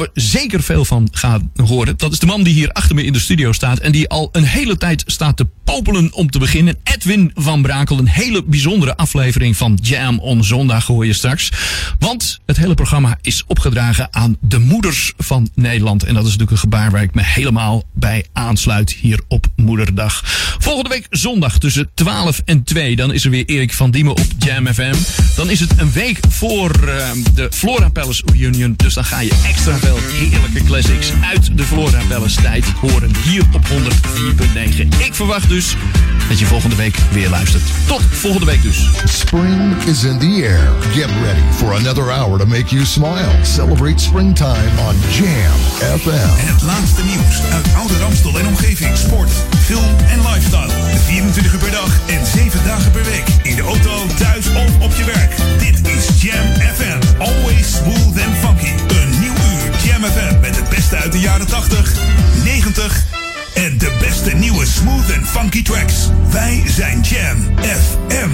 we zeker veel van gaan horen. Dat is de man die hier achter me in de studio staat. En die al een hele tijd staat te popelen om te beginnen. Edwin van Brakel. Een hele bijzondere aflevering van Jam on Zondag hoor je straks. Want het hele programma is opgedragen aan de moeders van Nederland. En dat is natuurlijk een gebaar waar ik me helemaal bij aansluit hier op Moederdag. Volgende week zondag tussen 12 en 2. Dan is er weer Erik van Diemen op Jam FM. Dan is het een week voor uh, de Flora Palace Reunion. Dus dan ga je extra heerlijke classics uit de Flora Palace tijd horen. Hier op 104.9. Ik verwacht dus dat je volgende week weer luistert. Tot volgende week dus. Spring is in the air. Get ready for another hour to make you smile. Celebrate springtime on Jam FM. Het laatste nieuws uit Oude Ramstel en omgeving. Sport, film en lifestyle. 24 uur per dag en 7 dagen per week. In de auto, thuis of op je werk. Dit is Jam FM. Always smooth and funky. Jam FM met het beste uit de jaren 80, 90 en de beste nieuwe smooth and funky tracks. Wij zijn Jam FM.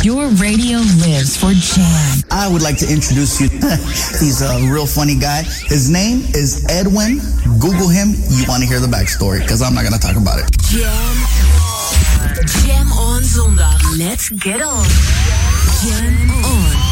Your radio lives for Jam. I would like to introduce you. He's a real funny guy. His name is Edwin. Google him. You want to hear the backstory because I'm not going to talk about it. Jam. Jam on zondag. Let's get on. Jam on.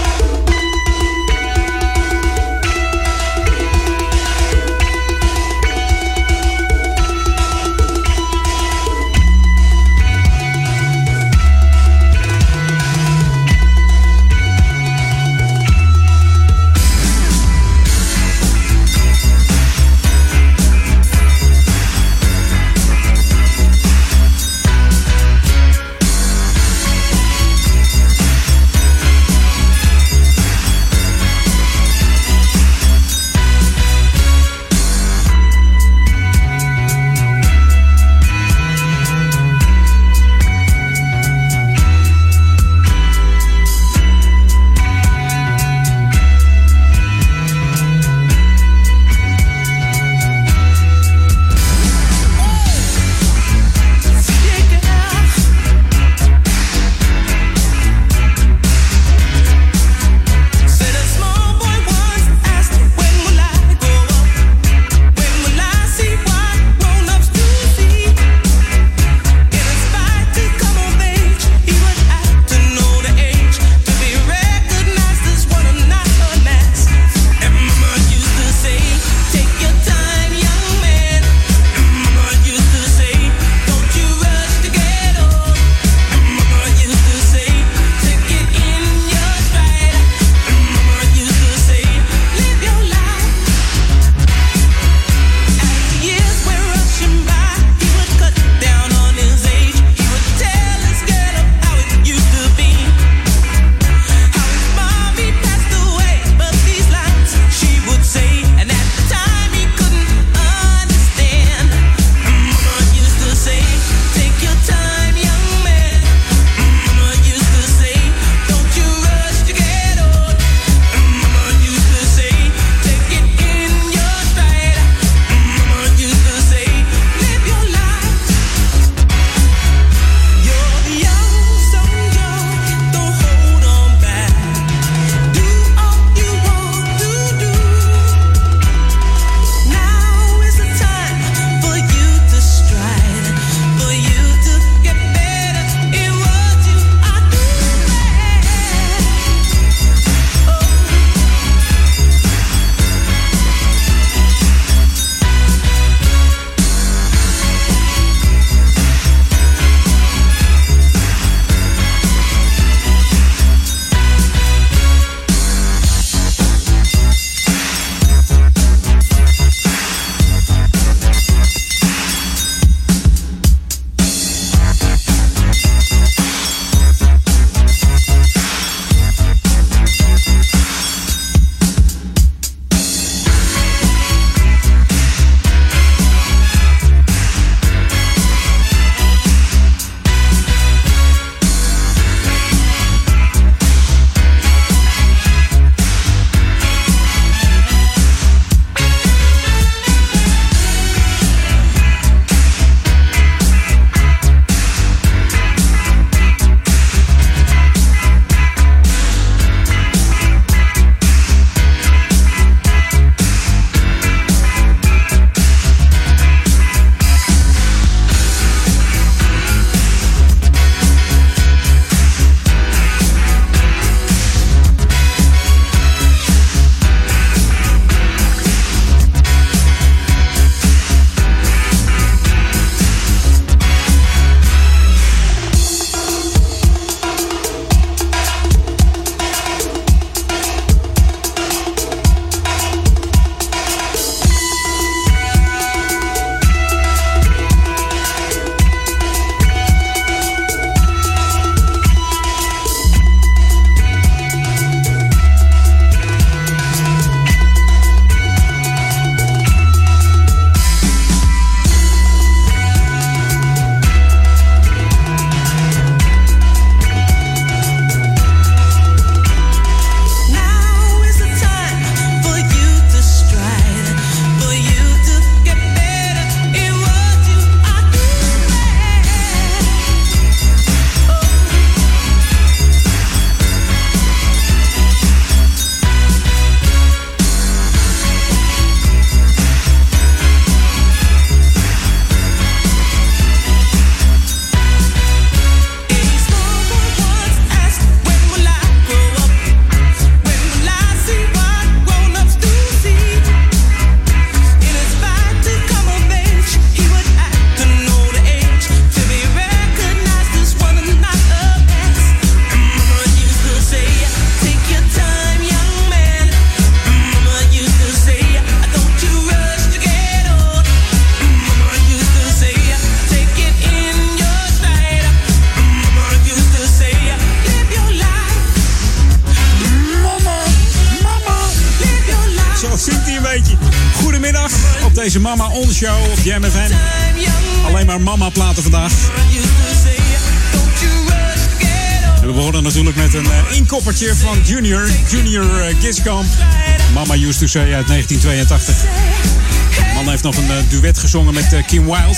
Mama Used to Say uit 1982. De man heeft nog een uh, duet gezongen met Kim Wilde.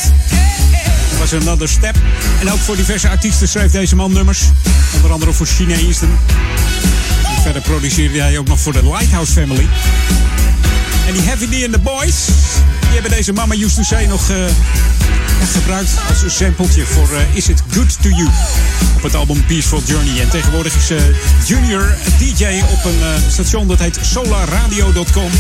Dat was Another Step. En ook voor diverse artiesten schreef deze man nummers. Onder andere voor China verder produceerde hij ook nog voor de Lighthouse Family. En die Heavy D and the Boys, die hebben deze Mama Used to Say nog ja, gebruikt als een sampletje voor uh, Is It Good To You op het album Peaceful Journey. En tegenwoordig is uh, Junior DJ op een station dat heet solarradio.com.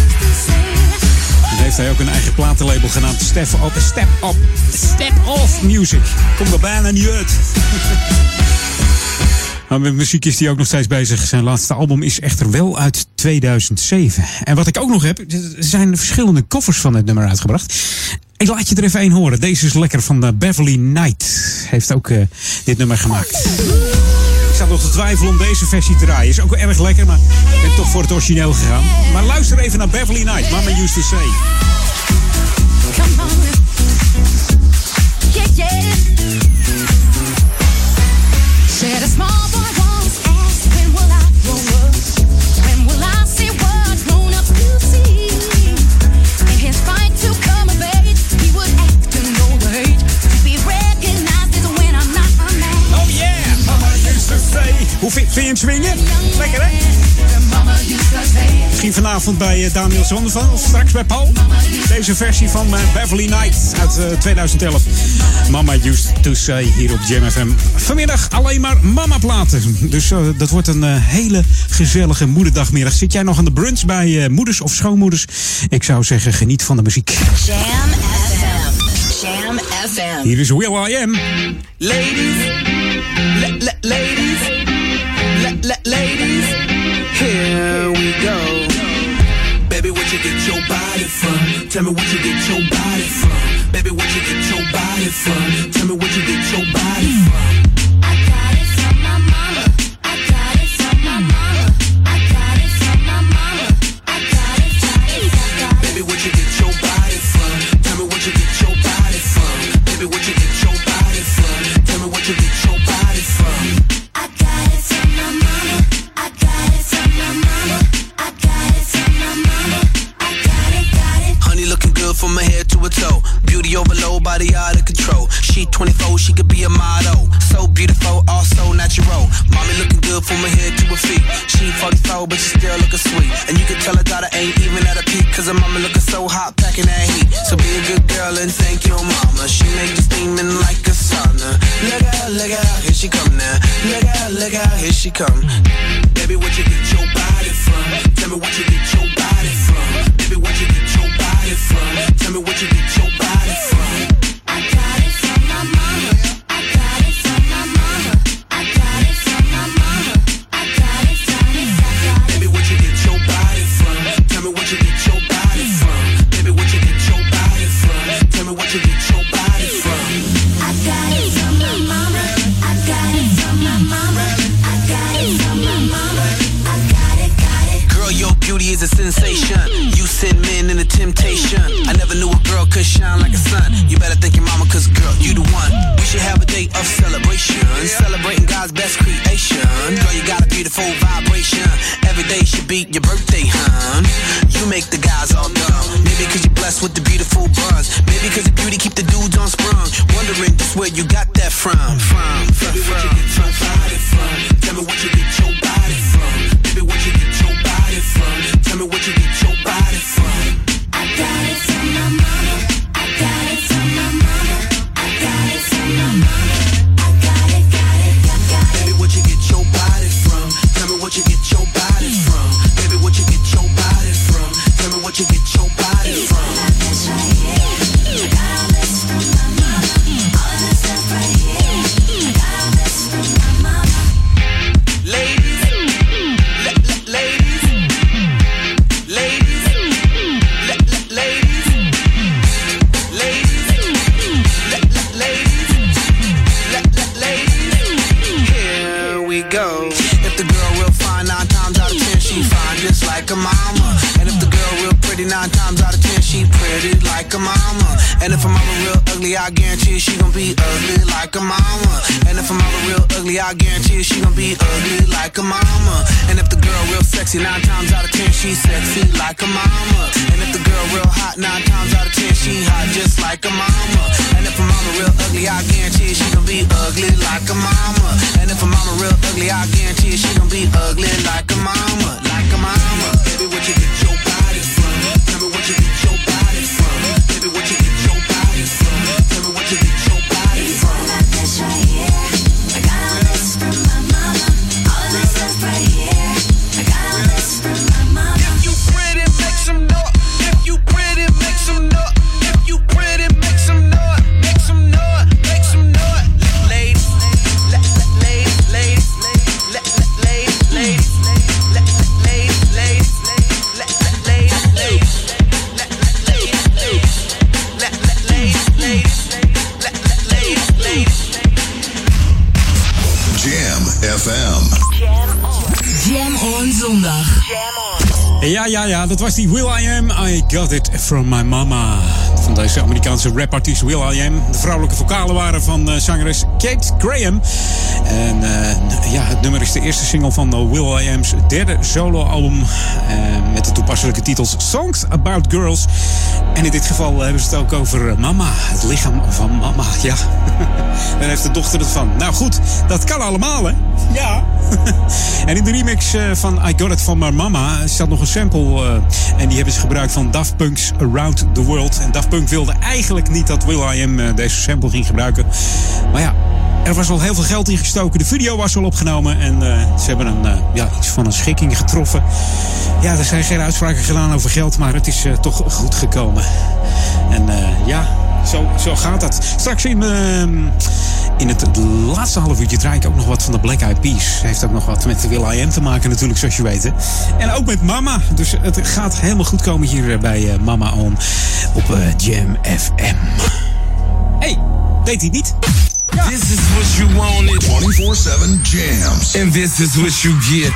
En heeft hij ook een eigen platenlabel genaamd Step Up, Step Up, Step Off Music. Komt er bijna niet uit. Maar met muziek is ook nog steeds bezig. Zijn laatste album is echter wel uit 2007. En wat ik ook nog heb, er zijn verschillende koffers van het nummer uitgebracht. Ik laat je er even één horen. Deze is lekker van de Beverly Knight. Heeft ook uh, dit nummer gemaakt. Ik zat nog te twijfelen om deze versie te draaien. Is ook erg lekker, maar ik ben toch voor het origineel gegaan. Maar luister even naar Beverly Knight. Mama used to say. Come on. Hoe vind, vind je hem swingen? Lekker hè? Misschien vanavond bij uh, Daniel Zondervan of straks bij Paul. Deze versie van uh, Beverly Knight uit uh, 2011. Mama used to say hier op Jam FM. Vanmiddag alleen maar mama platen. Dus uh, dat wordt een hele gezellige moederdagmiddag. Zit jij nog aan de brunch bij moeders of schoonmoeders? Ik zou zeggen geniet van de muziek. Jam FM. Jam FM. Hier is Will I Am. Ladies. ladies. Ladies. Here we go. Baby, what you get your body from? Tell me what you get your body from. Baby, what you get your body from? Tell me what you get your body son I got it from. My mother. I got it from her head to her toe. Beauty overload, body out of control. She 24, she could be a model. So beautiful, also natural. Mommy looking good from her head to her feet. She 44, but she still looking sweet. And you can tell her daughter ain't even at a peak. Cause her mama looking so hot, packing that heat. So be a good girl and thank your mama. She make you steaming like a sauna. Look out, look out, here she come now. Look out, look out, here she come. Baby, what you get your body from? Tell me what you get your body from. Baby, what you get body from? Tell me what you get your body from. Better thank your mama, cause girl, you the one. We should have a day of celebration. Celebrating God's best creation. Girl, you got a beautiful vibration. Every day should be your birthday, hun. You make the guys all dumb. Maybe cause you're blessed with the beautiful buns. Maybe cause the beauty keep the dudes on sprung. Wondering just where you got that from. From, from, from. get your from? Got it from my mama. Van deze Amerikaanse rapartiest Will I Am. De vrouwelijke vocalen waren van eh, zangeres Kate Graham. En eh, ja, het nummer is de eerste single van eh, Will I Am's derde soloalbum. met de toepasselijke titels Songs About Girls. En in dit geval hebben ze het ook over mama. Het lichaam van mama, ja. Daar heeft de dochter het van. Nou goed, dat kan allemaal, hè? Ja. en in de remix eh, van I Got It From My Mama staat nog een sample. eh, en die hebben ze gebruikt van Daft Punk's Around the World. En Daft Punk wilde eigenlijk niet dat Will I Am eh, deze sample ging gebruiken. Maar ja, er was al heel veel geld in gestoken. De video was al opgenomen. En ze hebben een, ja, iets van een schikking getroffen. Ja, er zijn geen uitspraken gedaan over geld. Maar het is toch goed gekomen. En ja, zo, zo gaat dat. Straks in, ehm, in het laatste half uurtje draai ik ook nog wat van de Black Eyed Peas. Heeft ook nog wat met Will I Am te maken natuurlijk, zoals je weet. hè. En ook met Mama. Dus het gaat helemaal goed komen hier eh, bij eh, Mama On op eh, Jam FM. hey, deed hij niet? This is what you wanted, 24-7 jams. and this is what you get.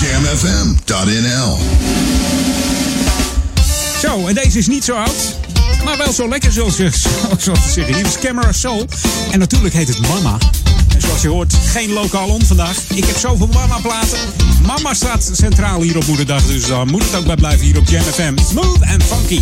Jamfm.nl. Zo, en deze is niet zo oud. Maar wel zo lekker, zoals zo te zeggen. Hier is Camera Soul. En natuurlijk heet het Mama. En zoals je hoort, geen lokaal on vandaag. Ik heb zoveel Mama-platen. Mama staat centraal hier op Moederdag. Dus dan moet het ook bij blijven hier op Jam FM. Smooth and funky.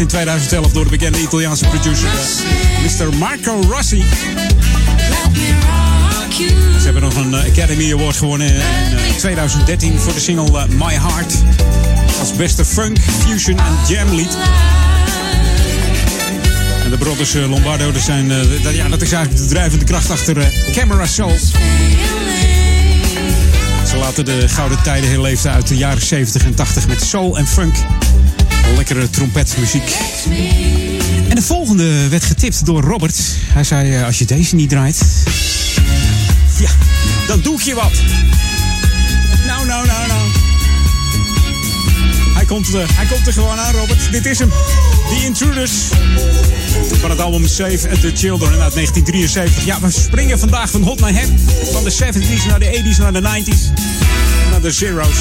In 2011 door de bekende Italiaanse producer eh, Mr. Marco Rossi. Ze hebben nog een eh, Academy Award gewonnen in eh, 2013 voor de single eh, My Heart. Als beste funk, fusion en jam lied. En de brothers eh, Lombardo, dat, zijn, eh, dat, ja, dat is eigenlijk de drijvende kracht achter eh, Camera Soul. Ze laten de gouden tijden herleefden uit de jaren 70 en 80 met soul en funk. Lekkere trompetmuziek. En de volgende werd getipt door Robert. Hij zei, eh, als je deze niet draait... Ja, dan doe ik je wat. Nou, nou, nou, nou. Hij komt, er, hij komt er gewoon aan, Robert. Dit is hem. The Intruders. Van het album Save and the Children uit 1973. Ja, we springen vandaag van hot naar hem. Van de 70s naar de 80s naar de 90s. Naar de Zero's.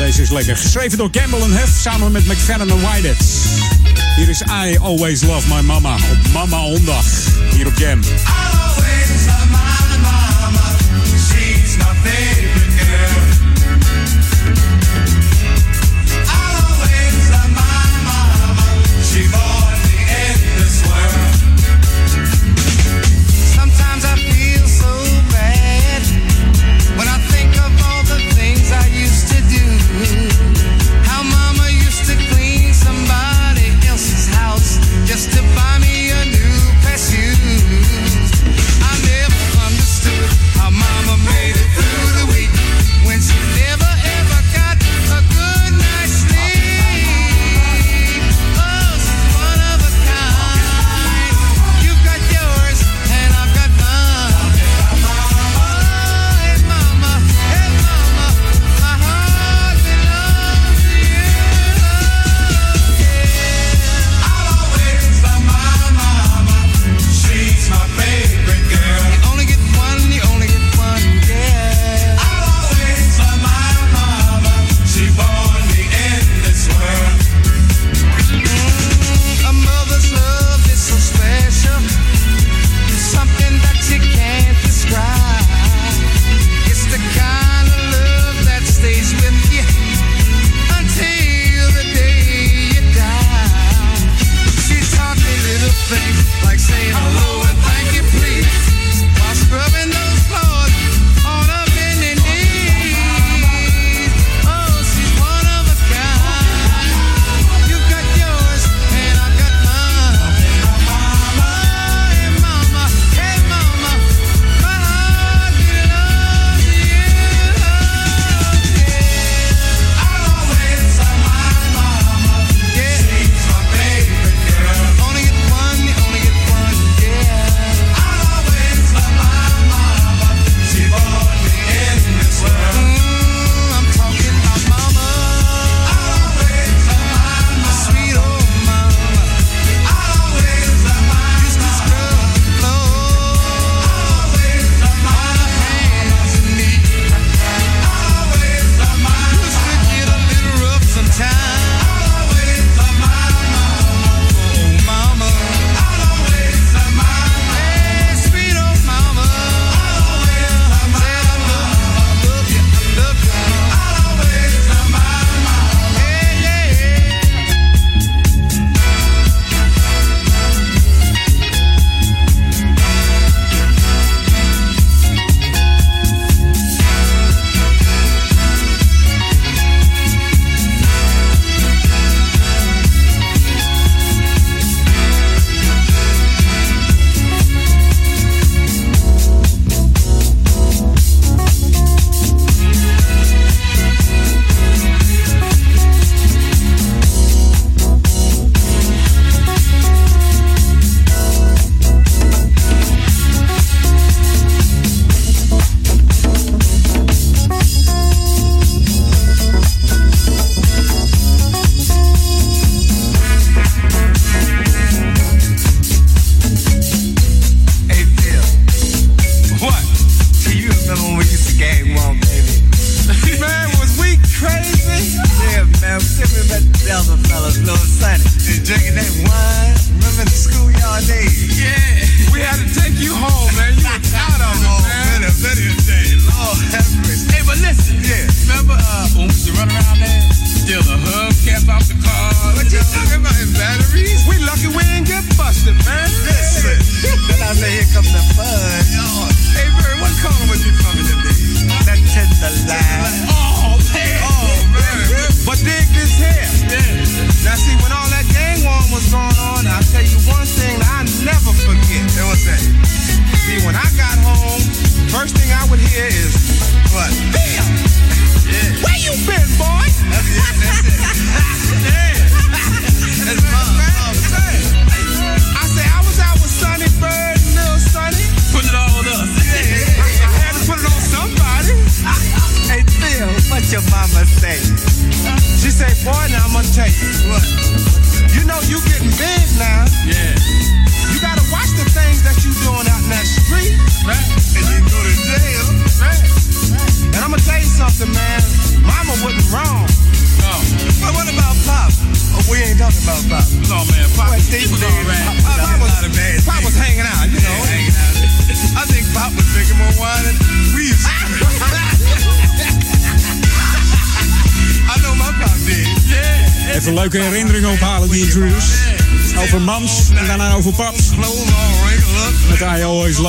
Deze is lekker. Geschreven door Gamble en Huff samen met McFadden en Whitehead. Hier is I Always Love My Mama op Mama Ondag. Hier op Jam. She's my favorite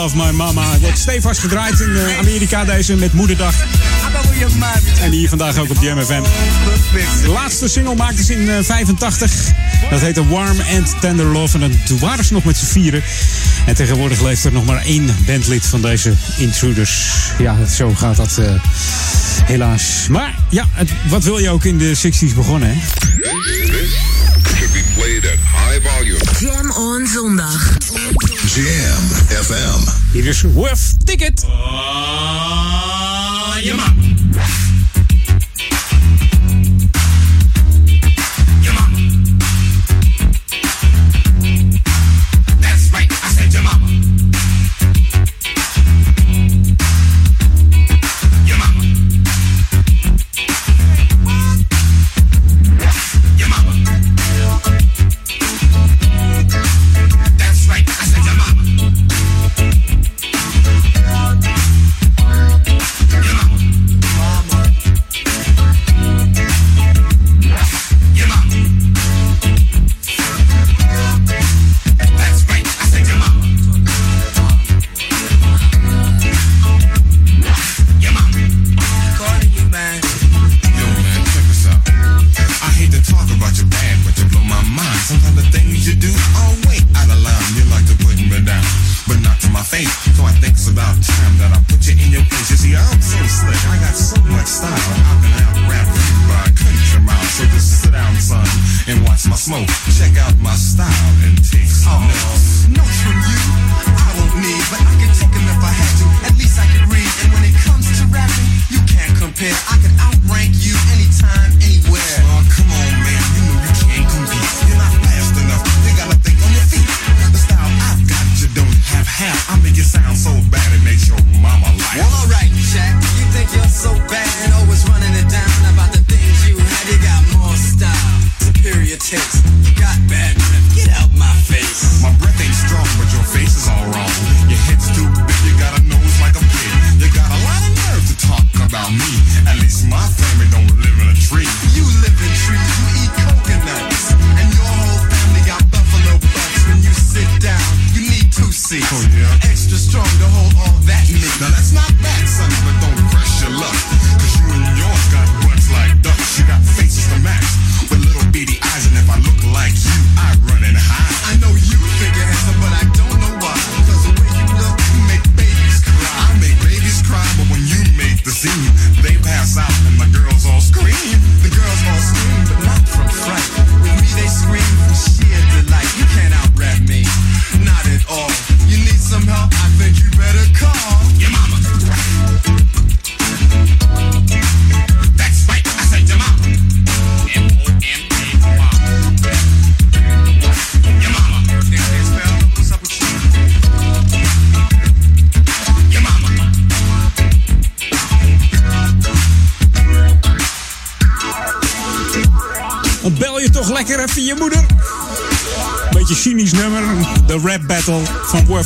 Love My Mama. Wordt stevast gedraaid in eh, Amerika deze met Moederdag. En hier vandaag ook op de MFM. De laatste single maakte ze in eh, 85. Dat heette Warm and Tender Love. En toen waren ze nog met z'n vieren. En tegenwoordig leeft er nog maar één bandlid van deze Intruders. Ja, zo gaat dat eh, helaas. Maar ja, het, wat wil je ook in de 60s begonnen, hè? Jam on zondag. Jam FM. Hier is Worth Ticket. Uh,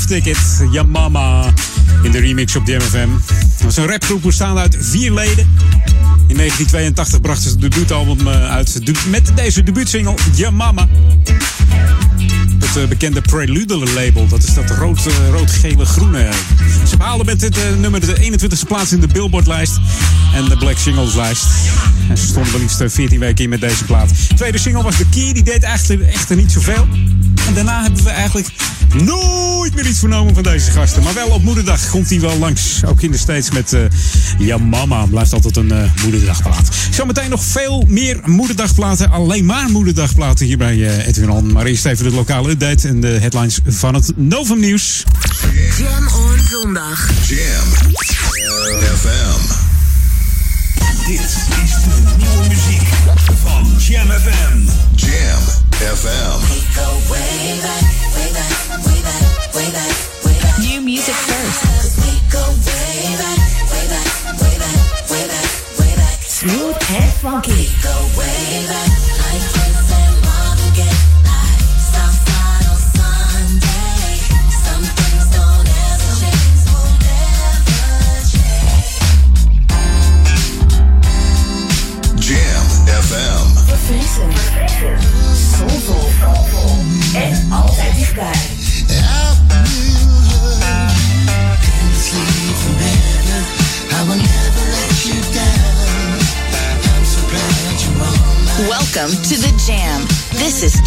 Ticket. Ja mama. In de remix op DMFM. Dat was een rapgroep bestaande uit vier leden. In 1982 brachten ze het debuutalbum eh, uit. Met deze debuutsingle Ja mama. Het eh, bekende Prelude label. Dat is dat rood, eh, rood-gele groene. Ze behaalden met dit nummer de 21ste plaats in de Billboard-lijst. En de Black Singles-lijst. En ze stonden wel liefst eh, 14 weken in met deze plaat. De tweede single was The Key. Die deed echter, echter niet zoveel. En daarna hebben we eigenlijk nooit meer iets vernomen van deze gasten. Maar wel op moederdag komt hij wel langs. Ook in de States met eh Ja Mama. Blijft altijd een eh, moederdagplaat. Zometeen nog veel meer moederdagplaten. Alleen maar moederdagplaten hier bij eh, Edwin On. Maar eerst even de lokale update en de headlines van het Novum Nieuws. Jam on zondag. Jam FM. Dit is de nieuwe muziek van Jam FM. Jam FM. way back, way back. New music first. we go way back, way back, way back, way back, way back. Smooth and funky. We go way back.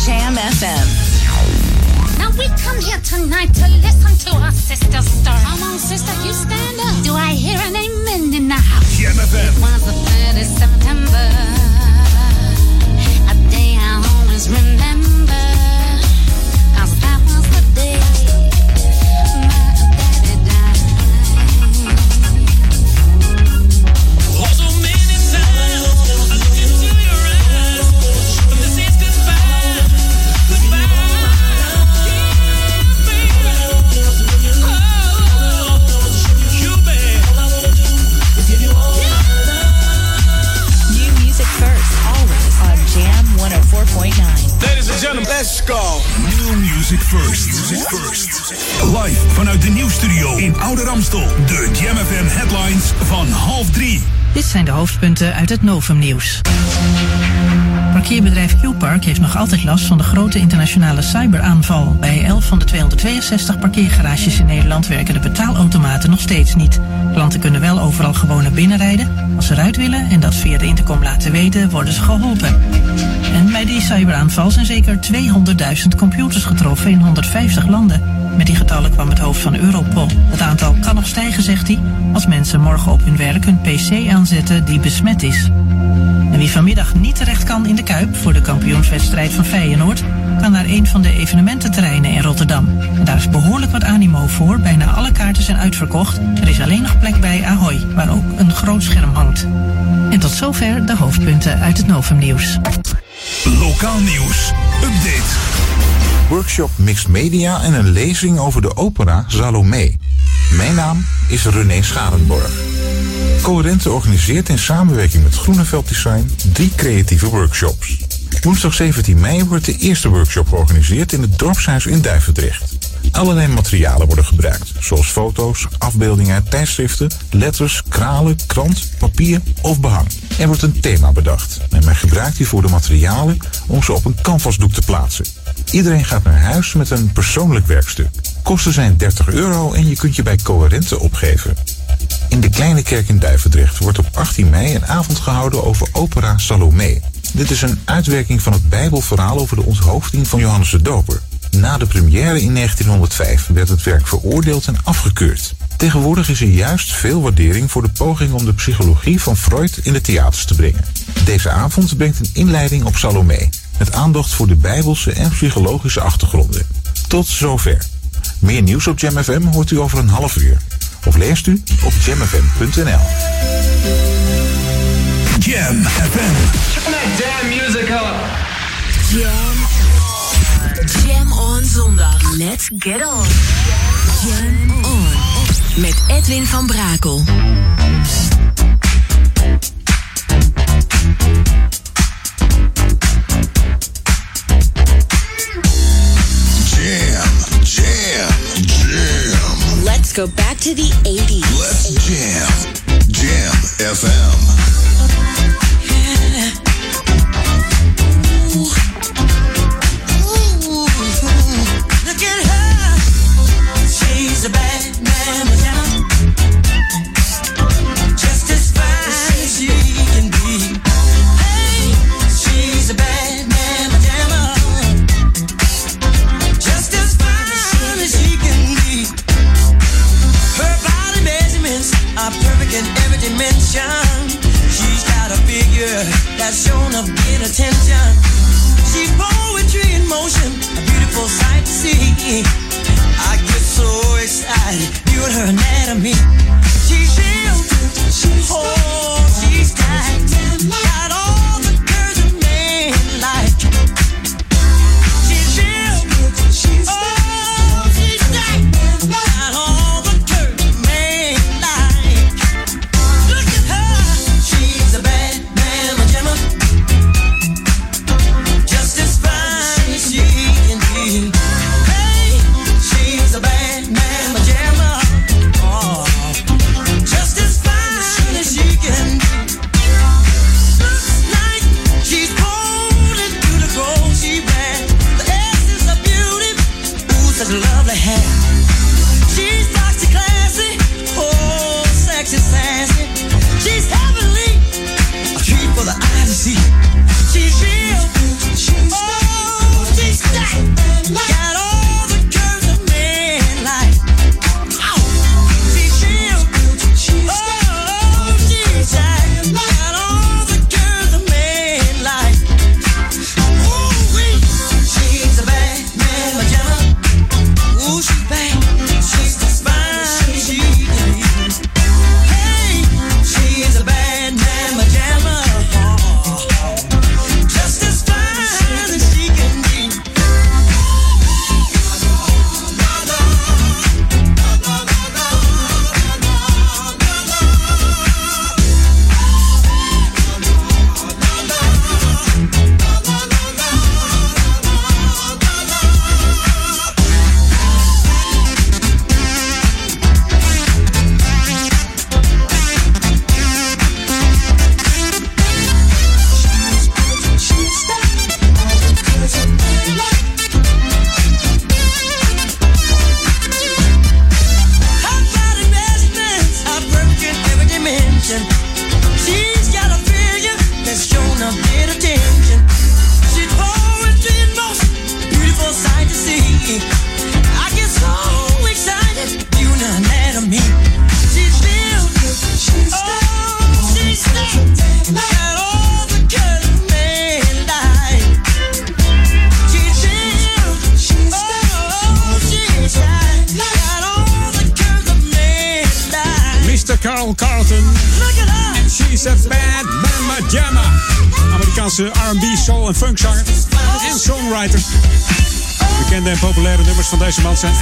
Jam FM. Now we come here tonight to listen to our sister's story. Come on, sister, you stand up. Do I hear an amen in the house? Jam FM. It was the 3rd of September. A day I always remember. Oude Ramstel. De Jam FM headlines van half drie. Dit zijn de hoofdpunten uit het Novum Nieuws. Parkeerbedrijf Q-Park heeft nog altijd last van de grote internationale cyberaanval. Bij 11 van de 262 parkeergarages in Nederland werken de betaalautomaten nog steeds niet. Klanten kunnen wel overal gewoon naar binnen rijden. Als ze eruit willen en dat via de intercom laten weten, worden ze geholpen. En bij die cyberaanval zijn zeker 200.000 computers getroffen in 150 landen. Met die getallen kwam het hoofd van Europol. Het aantal kan nog stijgen, zegt hij, als mensen morgen op hun werk een PC aanzetten die besmet is. En wie vanmiddag niet terecht kan in de Kuip voor de kampioenswedstrijd van Feyenoord, kan naar een van de evenemententerreinen in Rotterdam. Daar is behoorlijk wat animo voor. Bijna alle kaarten zijn uitverkocht. Er is alleen nog plek bij Ahoy, waar ook een groot scherm hangt. En tot zover de hoofdpunten uit het Novum Nieuws. Lokaal nieuws. Update. Workshop Mixed Media en een lezing over de opera Salome. Mijn naam is René Scharenborg. Coherente organiseert in samenwerking met Groeneveld Design drie creatieve workshops. Woensdag 17 mei wordt de eerste workshop georganiseerd in het dorpshuis in Duivendrecht. Allerlei materialen worden gebruikt, zoals foto's, afbeeldingen, tijdschriften, letters, kralen, krant, papier of behang. Er wordt een thema bedacht en men gebruikt hiervoor de materialen om ze op een canvasdoek te plaatsen. Iedereen gaat naar huis met een persoonlijk werkstuk. Kosten zijn 30 euro en je kunt je bij Coherente opgeven. In de Kleine Kerk in Duivendrecht wordt op 18 mei een avond gehouden over opera Salome. Dit is een uitwerking van het Bijbelverhaal over de onthoofding van Johannes de Doper. Na de première in 1905 werd het werk veroordeeld en afgekeurd. Tegenwoordig is er juist veel waardering voor de poging om de psychologie van Freud in de theaters te brengen. Deze avond brengt een inleiding op Salome, met aandacht voor de bijbelse en psychologische achtergronden. Tot zover. Meer nieuws op Jam FM hoort u over een half uur. Of leest u op jamfm.nl. Jam FM. Turn that damn music up. Jam. Jam on zondag. Let's get on. Jam on. Met Edwin van Brakel. Jam. Jam. Let's go back to the 80s. Let's jam. Jam FM. Yeah. She's a bad figure that's shown up in attention. She's poetry in motion, a beautiful sight to see. I get so excited, viewing her anatomy. She built, she holds.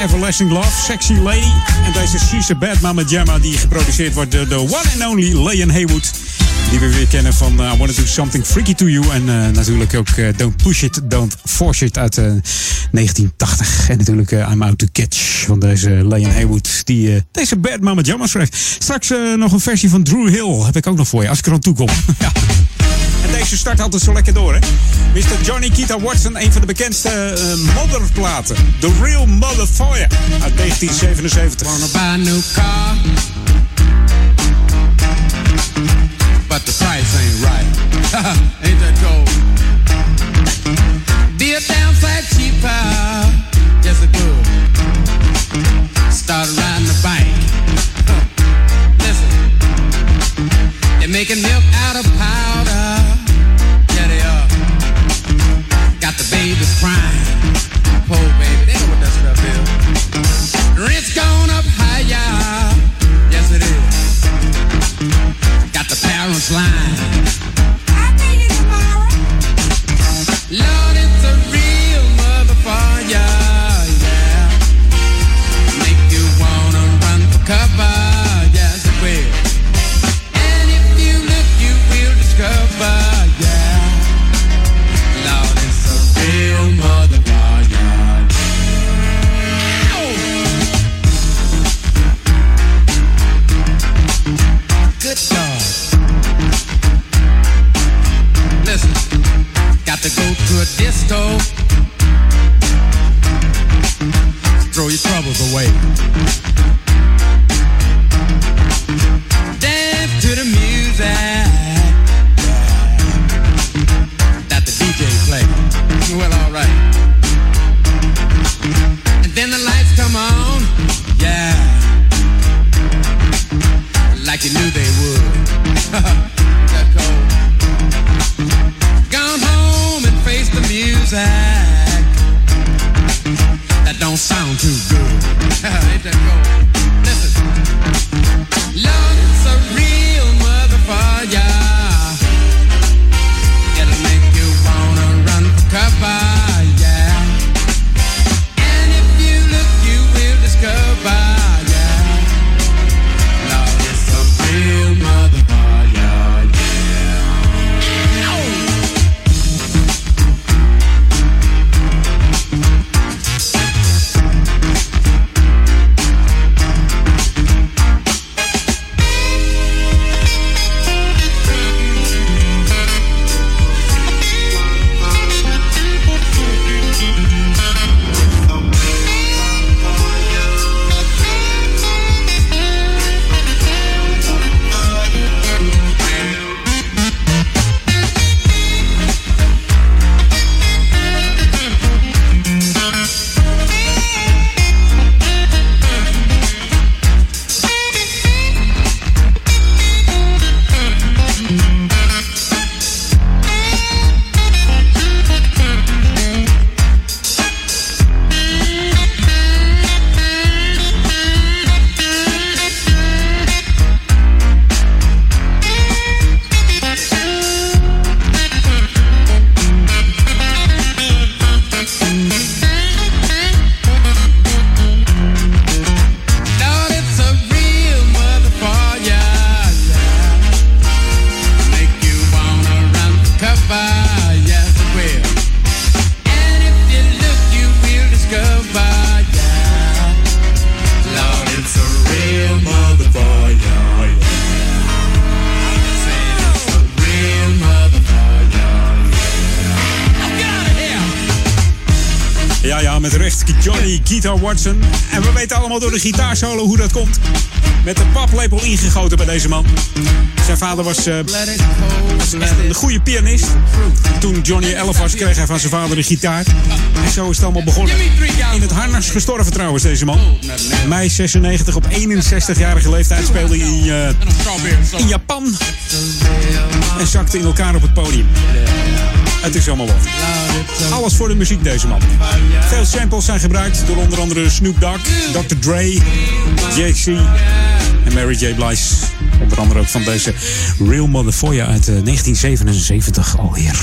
Everlasting Love, Sexy lady, En deze She's Bad Mama Jamma die geproduceerd wordt door de one and only Leon Haywood. Die we weer kennen van I I Wanna Do Something Freaky To You. En eh, natuurlijk ook eh, Don't Push It, Don't Force It uit 1980. En natuurlijk I'm Out To Catch van deze Leon Haywood. Die deze Bad Mama Jamma schrijft. Straks nog een versie van Drew Hill heb ik ook nog voor je. Als ik er aan toe kom. ja. Eerste start altijd zo lekker door, hè? Mr. Johnny Kita Watson, een van de bekendste eh, modderplaten. The Real Motherfire uit 1977. Allemaal door de gitaarsolo hoe dat komt. Met een paplepel ingegoten bij deze man. Zijn vader was, eh, was een goede pianist. Toen Johnny 11 was, kreeg hij van zijn vader een gitaar. En zo is het allemaal begonnen. In het harnas gestorven trouwens, deze man. Mei 96 op 61-jarige leeftijd speelde hij in, eh, in Japan. En zakte in elkaar op het podium. Het is allemaal wat. Alles voor de muziek, deze man. Veel samples zijn gebruikt door onder andere Snoop Dogg, Dr. Dre, JC en Mary J. Blige. Onder andere ook van deze Real Motherfucker uit eh, 1977 alweer.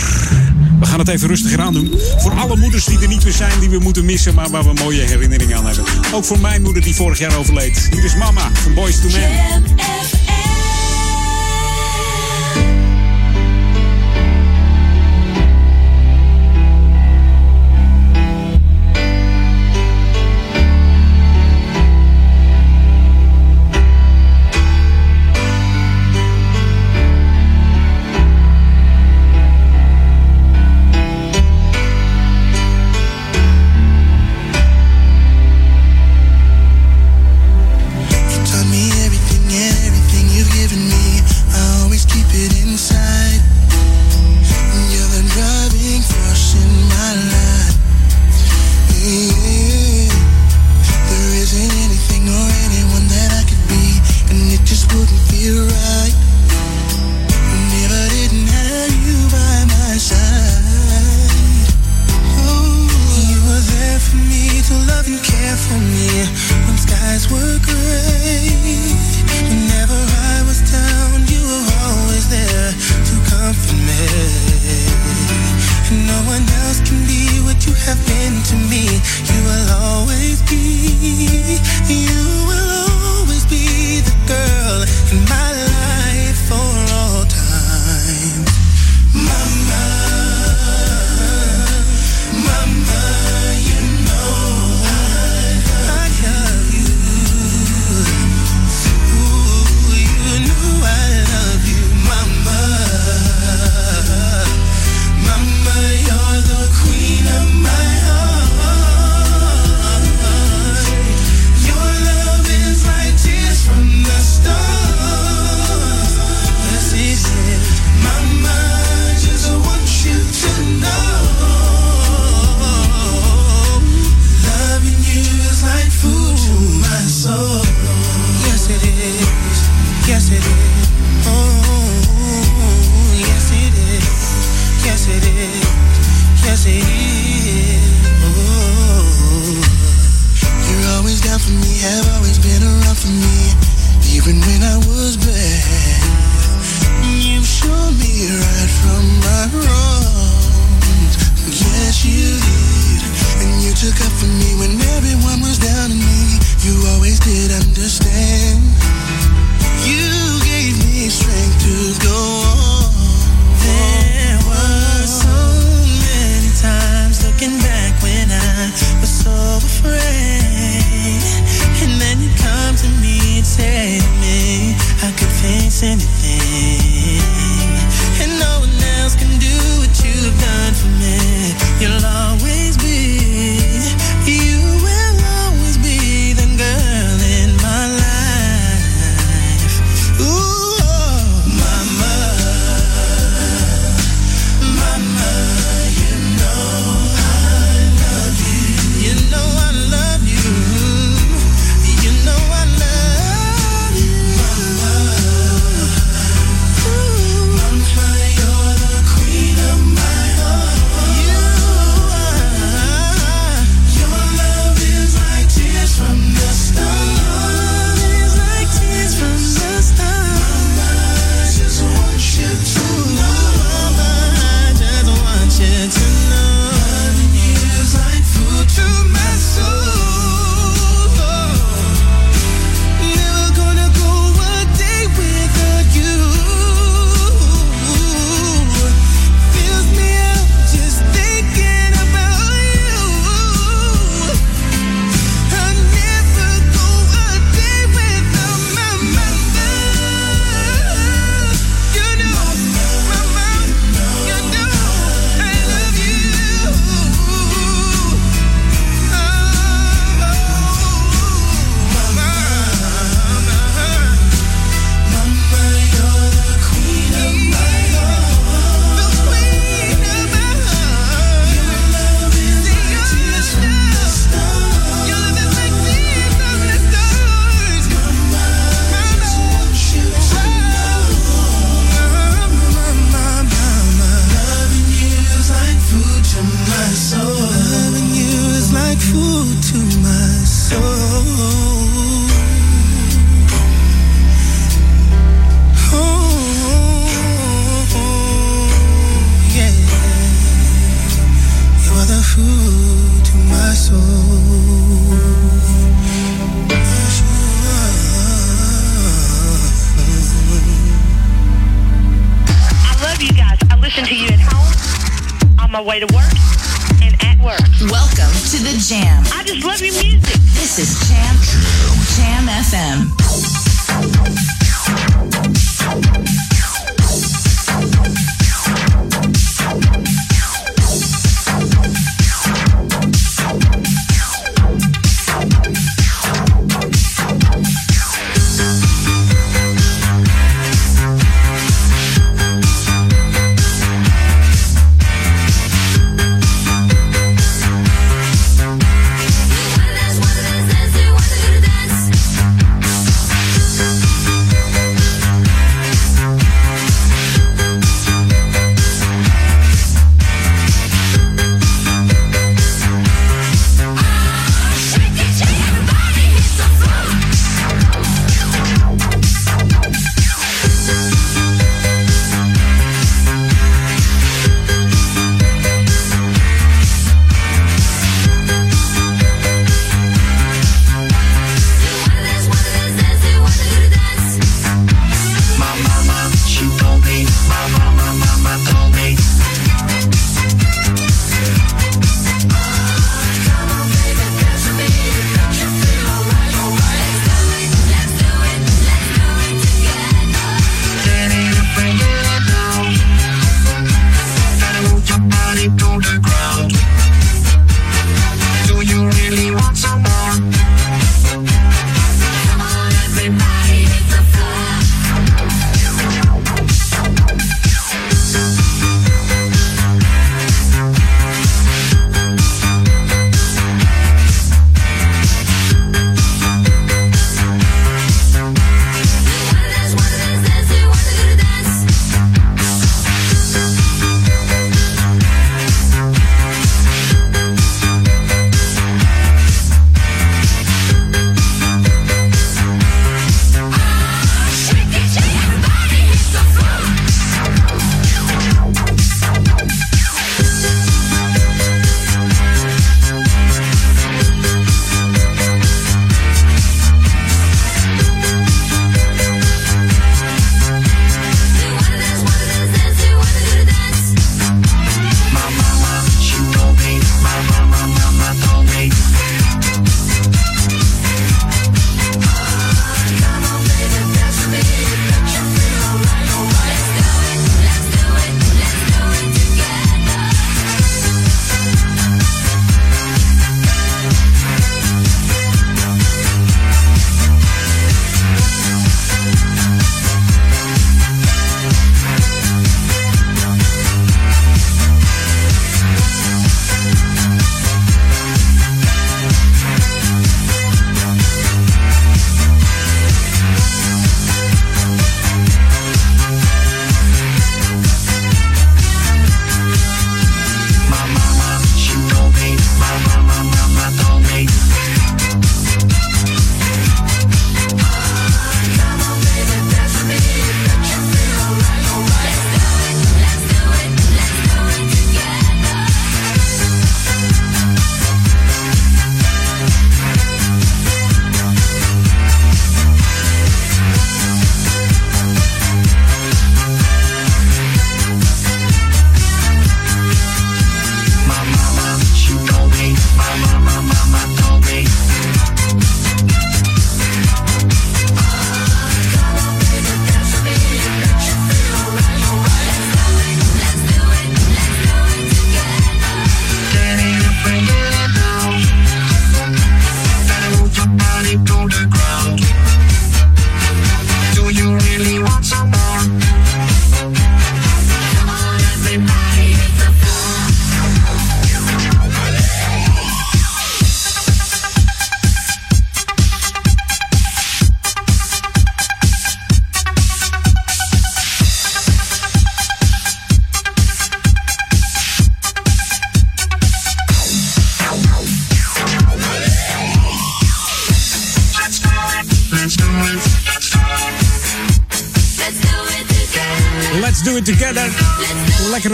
We gaan het even rustiger aan doen. Voor alle moeders die er niet meer zijn, die we moeten missen, maar waar we mooie herinneringen aan hebben. Ook voor mijn moeder die vorig jaar overleed. Hier is Mama van Boys to Men.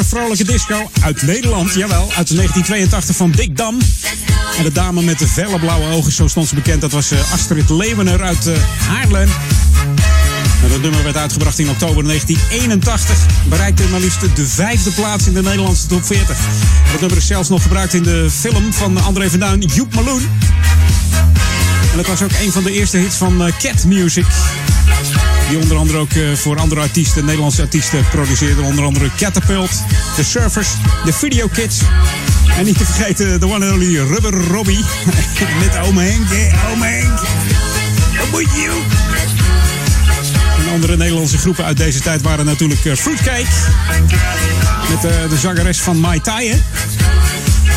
Vrolijke disco uit Nederland, jawel, uit 1982 van Dick Dam. En de dame met de felle blauwe ogen, zo stond ze bekend, dat was eh, Astrid Leeuwener uit eh, Haarlem. Dat nummer werd uitgebracht in oktober 1981. Bereikte maar liefst de vijfde plaats in de Nederlandse top 40. Dat nummer is zelfs nog gebruikt in de film van André van Duin, Joep Meloen. En dat was ook een van de eerste hits van eh, Cat Music. Die onder andere ook eh, voor andere artiesten, Nederlandse artiesten, produceerde. Onder andere Catapult, The Surfers, The Video Kids. En niet te vergeten de one and only Rubber Robbie. Met Ome Henk? Ome moet je andere Nederlandse groepen uit deze tijd waren natuurlijk eh, Fruitcake. Met eh, de zangeres van Mai Tai?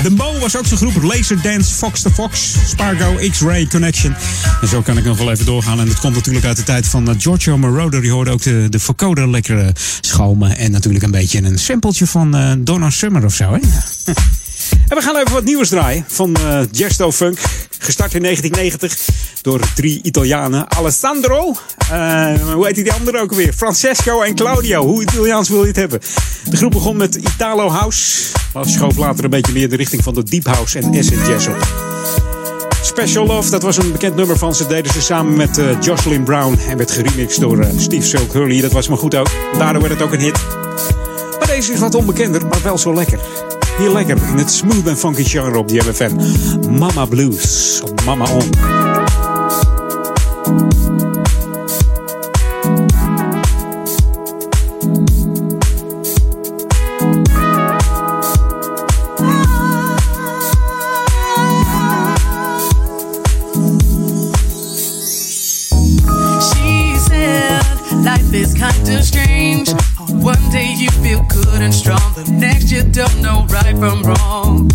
De Mo was ook zo'n groep. Laserdance, Fox the Fox, Spargo, X-Ray Connection. En zo kan ik nog wel even doorgaan. En dat komt natuurlijk uit de tijd van eh, Giorgio Moroder. Die hoorde ook de, de lekker eh, schalmen. En natuurlijk een beetje een sampletje van eh, Donna Summer of zo. Hè? En we gaan even wat nieuws draaien van eh Gesto Funk. Gestart in 1990 door drie Italianen. Alessandro, eh, hoe heet die andere ook alweer? Francesco en Claudio. Hoe Italiaans wil je het hebben? De groep begon met Italo House. Maar schoof later een beetje meer de richting van de Deep House en Acid Jazz op. Special Love, dat was een bekend nummer van ze. Deden ze samen met eh, Jocelyn Brown. En werd geremixed door eh, Steve Silk Hurley. Dat was maar goed ook. Daardoor werd het ook een hit. Maar deze is wat onbekender, maar wel zo lekker. Heel lekker in het smooth en funky genre op die MFM. Mama Blues op Mama On. Is strange. One day you feel good and strong, the next you don't know right from wrong.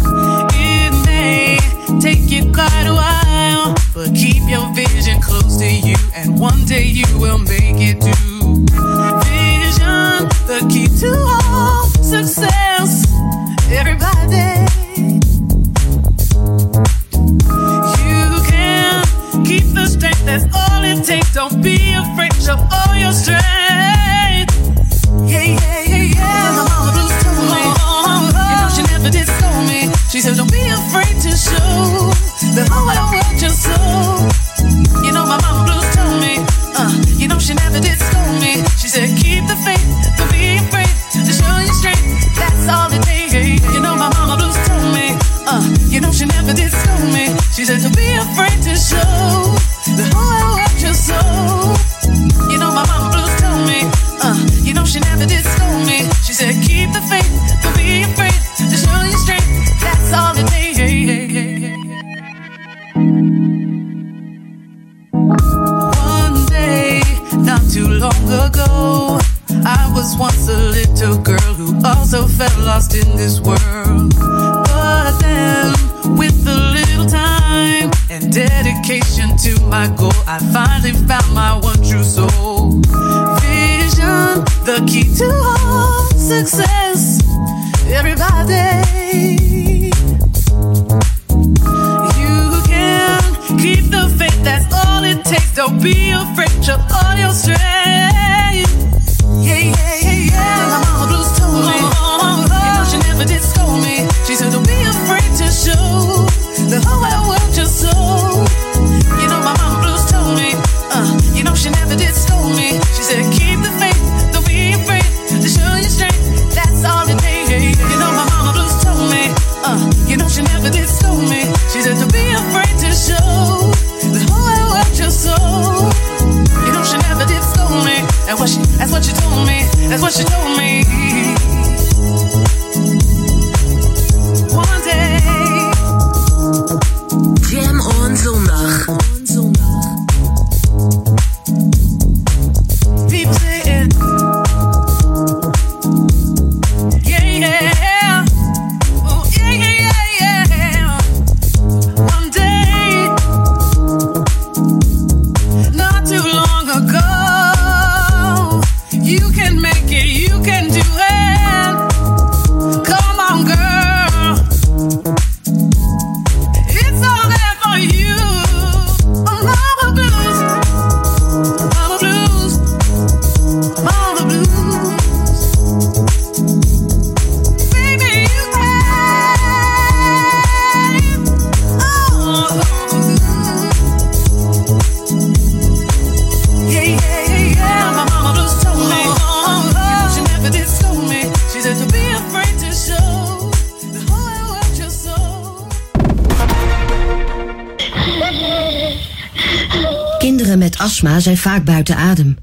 Buiten adem.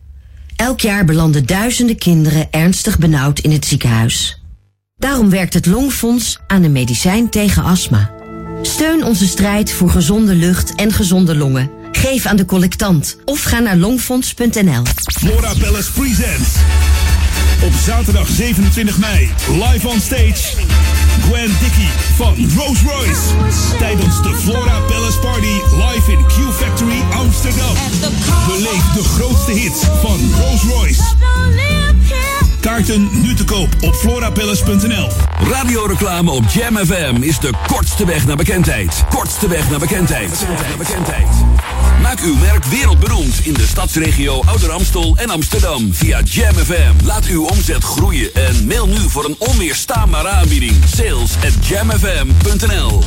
Elk jaar belanden duizenden kinderen ernstig benauwd in het ziekenhuis. Daarom werkt het Longfonds aan een medicijn tegen astma. Steun onze strijd voor gezonde lucht en gezonde longen. Geef aan de collectant of ga naar longfonds.nl. Flora Palace presents. Op zaterdag 27 mei, live on stage. Gwen Dickey van Rolls Royce. Tijdens de Flora Palace Party live in Q Factory Amsterdam. Beleef de grootste hits van Rolls Royce. Kaarten nu te koop op florapalace.nl. Radioreclame op Jam FM is de kortste weg naar bekendheid. Kortste weg naar bekendheid. Maak uw merk wereldberoemd in de stadsregio Ouder Amstel en Amsterdam via Jam FM. Laat uw omzet groeien en mail nu voor een onweerstaanbare aanbieding. Sales at jamfm.nl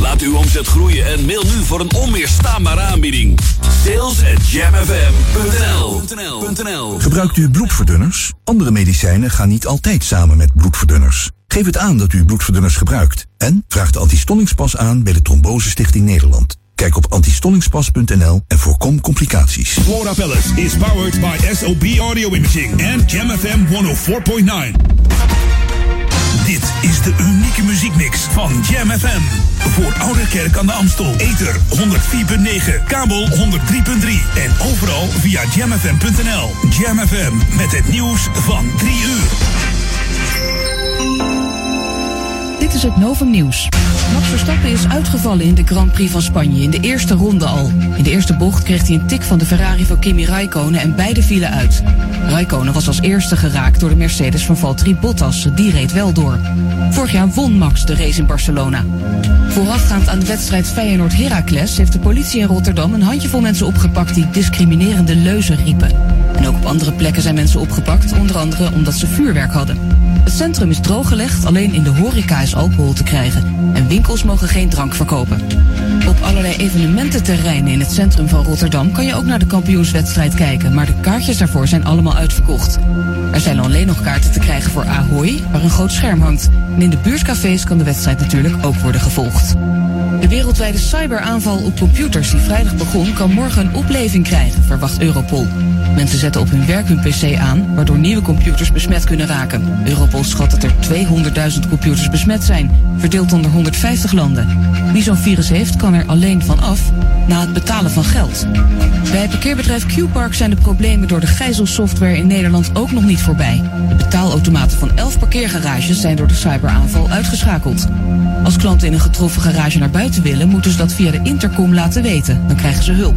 Laat uw omzet groeien en mail nu voor een onweerstaanbare aanbieding. Sales at jamfm.nl Gebruikt u bloedverdunners? Andere medicijnen gaan niet altijd samen met bloedverdunners. Geef het aan dat u bloedverdunners gebruikt. En vraag de antistollingspas aan bij de Trombose Stichting Nederland. Kijk op antistollingspas.nl en voorkom complicaties. Flora Palace is powered by SOB Audio Imaging en Jam FM 104.9. Dit is de unieke muziekmix van Jam FM. Voor Ouderkerk aan de Amstel. Ether 104.9, kabel 103.3 en overal via jamfm.nl. Jam FM met het nieuws van 3 uur. Dit is het Novum Nieuws. Max Verstappen is uitgevallen in de Grand Prix van Spanje in de eerste ronde al. In de eerste bocht kreeg hij een tik van de Ferrari van Kimi Raikkonen en beide vielen uit. Raikkonen was als eerste geraakt door de Mercedes van Valtteri Bottas. Die reed wel door. Vorig jaar won Max de race in Barcelona. Voorafgaand aan de wedstrijd Feyenoord-Heracles heeft de politie in Rotterdam een handjevol mensen opgepakt die discriminerende leuzen riepen. En ook op andere plekken zijn mensen opgepakt, onder andere omdat ze vuurwerk hadden. Het centrum is drooggelegd, alleen in de horeca is alcohol te krijgen. En winkels mogen geen drank verkopen. Op allerlei evenemententerreinen in het centrum van Rotterdam kan je ook naar de kampioenswedstrijd kijken, maar de kaartjes daarvoor zijn allemaal uitverkocht. Er zijn alleen nog kaarten te krijgen voor Ahoy, waar een groot scherm hangt. En in de buurtcafés kan de wedstrijd natuurlijk ook worden gevolgd. De wereldwijde cyberaanval op computers die vrijdag begon, kan morgen een opleving krijgen, verwacht Europol. Mensen zetten op hun werk hun pc aan, waardoor nieuwe computers besmet kunnen raken. Europol schat dat er 200.000 computers besmet zijn, verdeeld onder 150 landen. Wie zo'n virus heeft, kan er alleen van af na het betalen van geld. Bij het parkeerbedrijf Q-Park zijn de problemen door de gijzelsoftware in Nederland ook nog niet voorbij. De betaalautomaten van 11 parkeergarages zijn door de cyberaanval uitgeschakeld. Als klanten in een getroffen garage naar buiten willen, moeten ze dat via de intercom laten weten. Dan krijgen ze hulp.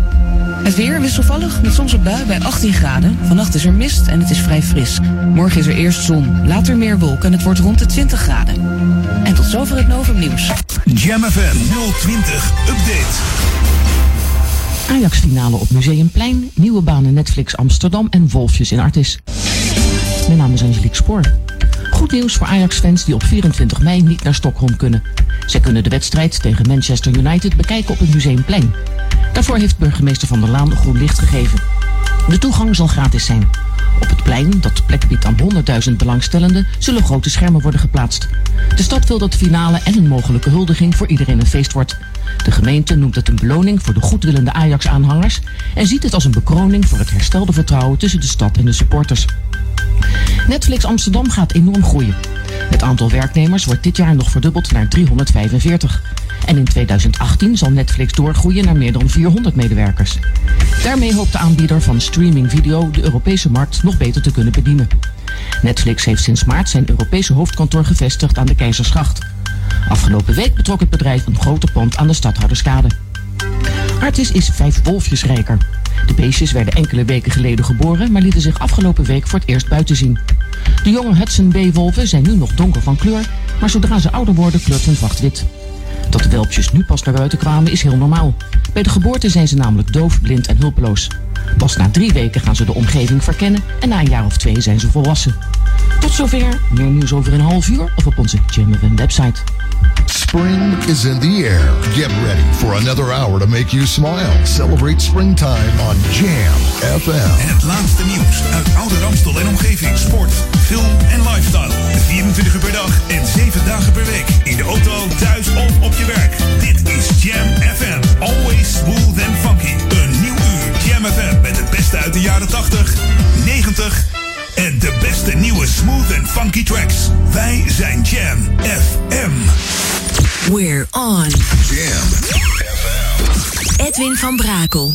Het weer wisselvallig met soms een bui bij 18 graden. Vannacht is er mist en het is vrij fris. Morgen is er eerst zon, later meer wolken en het wordt rond de 20 graden. En tot zover het Novum Nieuws. Jam FM 020 Update. Ajax-finale op Museumplein, nieuwe banen Netflix Amsterdam en Wolfjes in Artis. Mijn naam is Angelique Spoor. Goed nieuws voor Ajax-fans die op 24 mei niet naar Stockholm kunnen. Zij kunnen de wedstrijd tegen Manchester United bekijken op het Museumplein. Daarvoor heeft burgemeester Van der Laan groen licht gegeven. De toegang zal gratis zijn. Op het plein, dat plek biedt aan 100.000 belangstellenden, zullen grote schermen worden geplaatst. De stad wil dat de finale en een mogelijke huldiging voor iedereen een feest wordt. De gemeente noemt het een beloning voor de goedwillende Ajax-aanhangers en ziet het als een bekroning voor het herstelde vertrouwen tussen de stad en de supporters. Netflix Amsterdam gaat enorm groeien. Het aantal werknemers wordt dit jaar nog verdubbeld naar 345. En in 2018 zal Netflix doorgroeien naar meer dan 400 medewerkers. Daarmee hoopt de aanbieder van streaming video de Europese markt nog beter te kunnen bedienen. Netflix heeft sinds maart zijn Europese hoofdkantoor gevestigd aan de Keizersgracht. Afgelopen week betrok het bedrijf een grote pand aan de Stadhouderskade. Artis is vijf wolfjes rijker. De beestjes werden enkele weken geleden geboren, maar lieten zich afgelopen week voor het eerst buiten zien. De jonge Hudson B-wolven zijn nu nog donker van kleur, maar zodra ze ouder worden kleurt hun vacht wit. Dat de welpjes nu pas naar buiten kwamen is heel normaal. Bij de geboorte zijn ze namelijk doof, blind en hulpeloos. Pas na drie weken gaan ze de omgeving verkennen en na een jaar of twee zijn ze volwassen. Tot zover, meer nieuws over een half uur of op onze JamFM website. Spring is in the air. Get ready for another hour to make you smile. Celebrate springtime on Jam FM. En het laatste nieuws uit oude Ramstel en omgeving. Sport, film en lifestyle. 24 uur per dag en 7 dagen per week. In de auto, thuis of op je werk. Dit is Jam FM. Always smooth and funky. Een nieuw uur Jam FM met het beste uit de jaren 80, 90 en de beste nieuwe smooth en funky tracks. Wij zijn Jam FM. We're on Jam FM. Edwin van Brakel.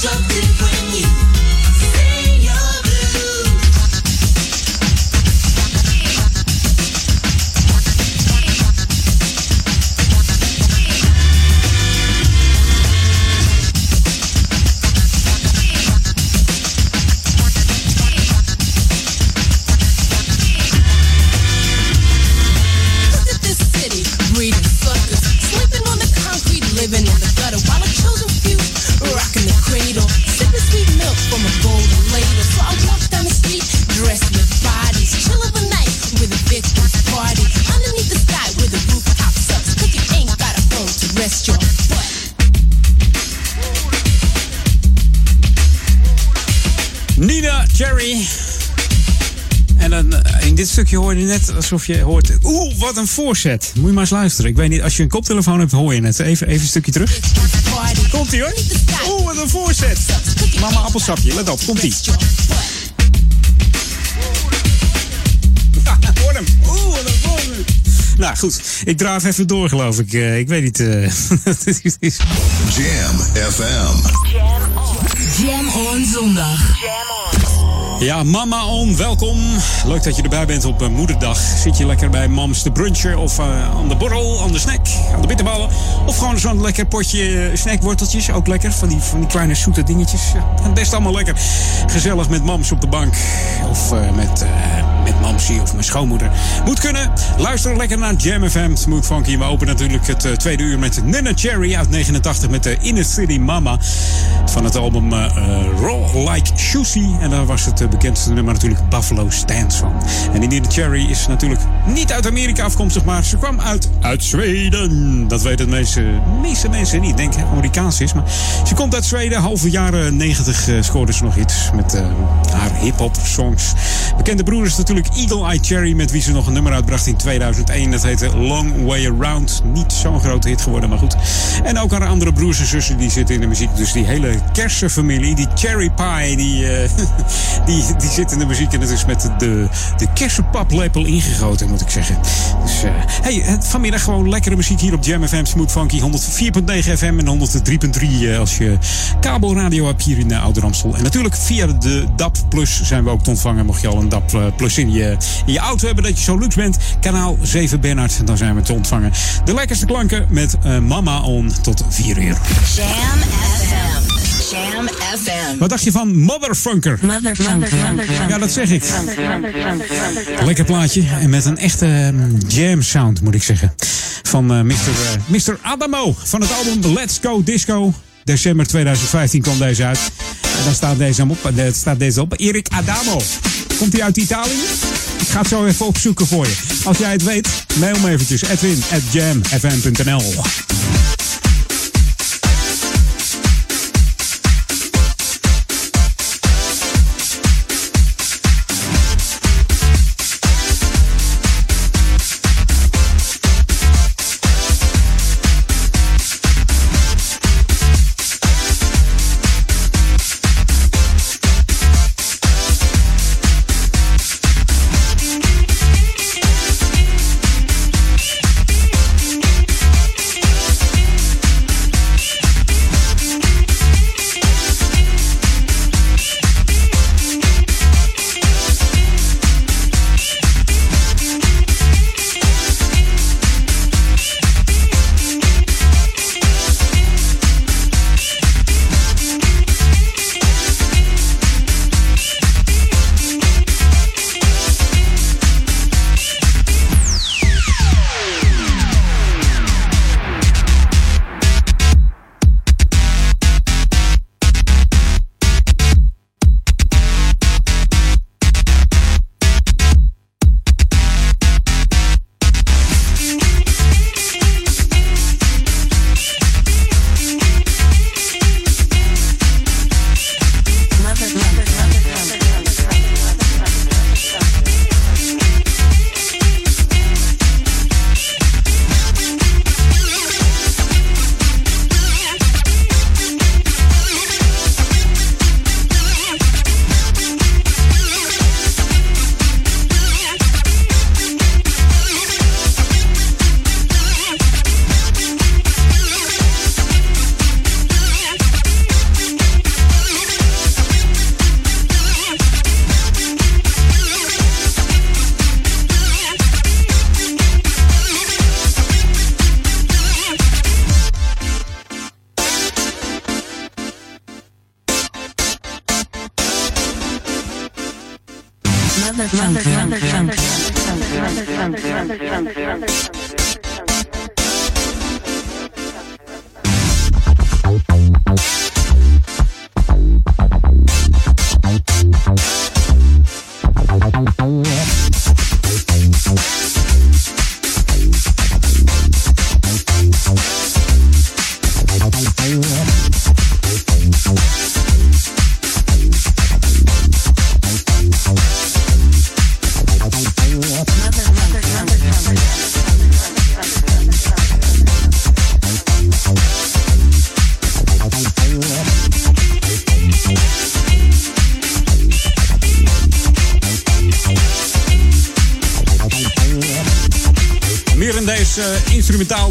So net alsof je hoort... Oeh, wat een voorzet. Moet je maar eens luisteren. Ik weet niet, als je een koptelefoon hebt, hoor je het. Even, even een stukje terug. Komt-ie hoor. Oeh, wat een voorzet. Mama appelsapje, let op. Komt-ie. Ja, hoor hem. Oeh, wat een voorzet. Nou goed, ik draaf even door geloof ik. Eh, ik weet niet. eh, Jam FM. Jam on zondag. Ja, Mama On, welkom. Leuk dat je erbij bent op eh, moederdag. Zit je lekker bij mams de bruncher of eh, aan de borrel, aan de snack, aan de bitterballen. Of gewoon zo'n lekker potje eh, snackworteltjes, ook lekker. Van die, van die kleine zoete dingetjes. Best allemaal lekker. Gezellig met mams op de bank. Of met, met mamsie of mijn schoonmoeder. Moet kunnen. Luister lekker naar Jam FM, Smooth Funky. We openen natuurlijk het tweede uur met Nana Cherry uit 89 met de Inner City Mama. Van het album Roll Like Juicy. En daar was het bekendste nummer natuurlijk Buffalo Stance van. En Indira Cherry is natuurlijk niet uit Amerika afkomstig, maar ze kwam uit, uit Zweden. Dat weten de meeste, meeste mensen niet. Ik denk Amerikaans is, maar ze komt uit Zweden. Halve jaren 90 eh, scoorde ze nog iets met eh, haar hip-hop songs. Bekende broer is natuurlijk Eagle Eye Cherry, met wie ze nog een nummer uitbracht in 2001. Dat heette Long Way Around. Niet zo'n grote hit geworden, maar goed. En ook haar andere broers en zussen die zitten in de muziek. Dus die hele kersenfamilie, die Cherry Pie, die, eh, die, die zit in de muziek. En het is met de, de kersenpaplepel ingegoten, moet ik zeggen. Dus eh, hey, eh, vanmiddag gewoon lekkere muziek hier op Jam FM Smooth Funky. 104.9 FM en 103.3 eh, als je kabelradio hebt hier in uh, Ouder Amstel. En natuurlijk via de DAP Plus zijn we ook te ontvangen. Mocht je al een DAP Plus in je, in je auto hebben dat je zo luxe bent. Kanaal 7 Bernard, dan zijn we te ontvangen. De lekkerste klanken met Mama On tot 4 uur. Jam FM. Jam FM. Wat dacht je van Motherfunker? Ja, dat zeg ik. Lekker plaatje. En met een echte mm, jam sound, moet ik zeggen. Van eh, Mr. eh, Mr. Adamo. Van het album Let's Go Disco. December 2015 kwam deze uit. En daar staat deze op. eh, daar staat deze op. Erik Adamo. Komt hij uit Italië? Ik ga het zo even opzoeken voor je. Als jij het weet, mail me eventjes. Edwin at jamfm.nl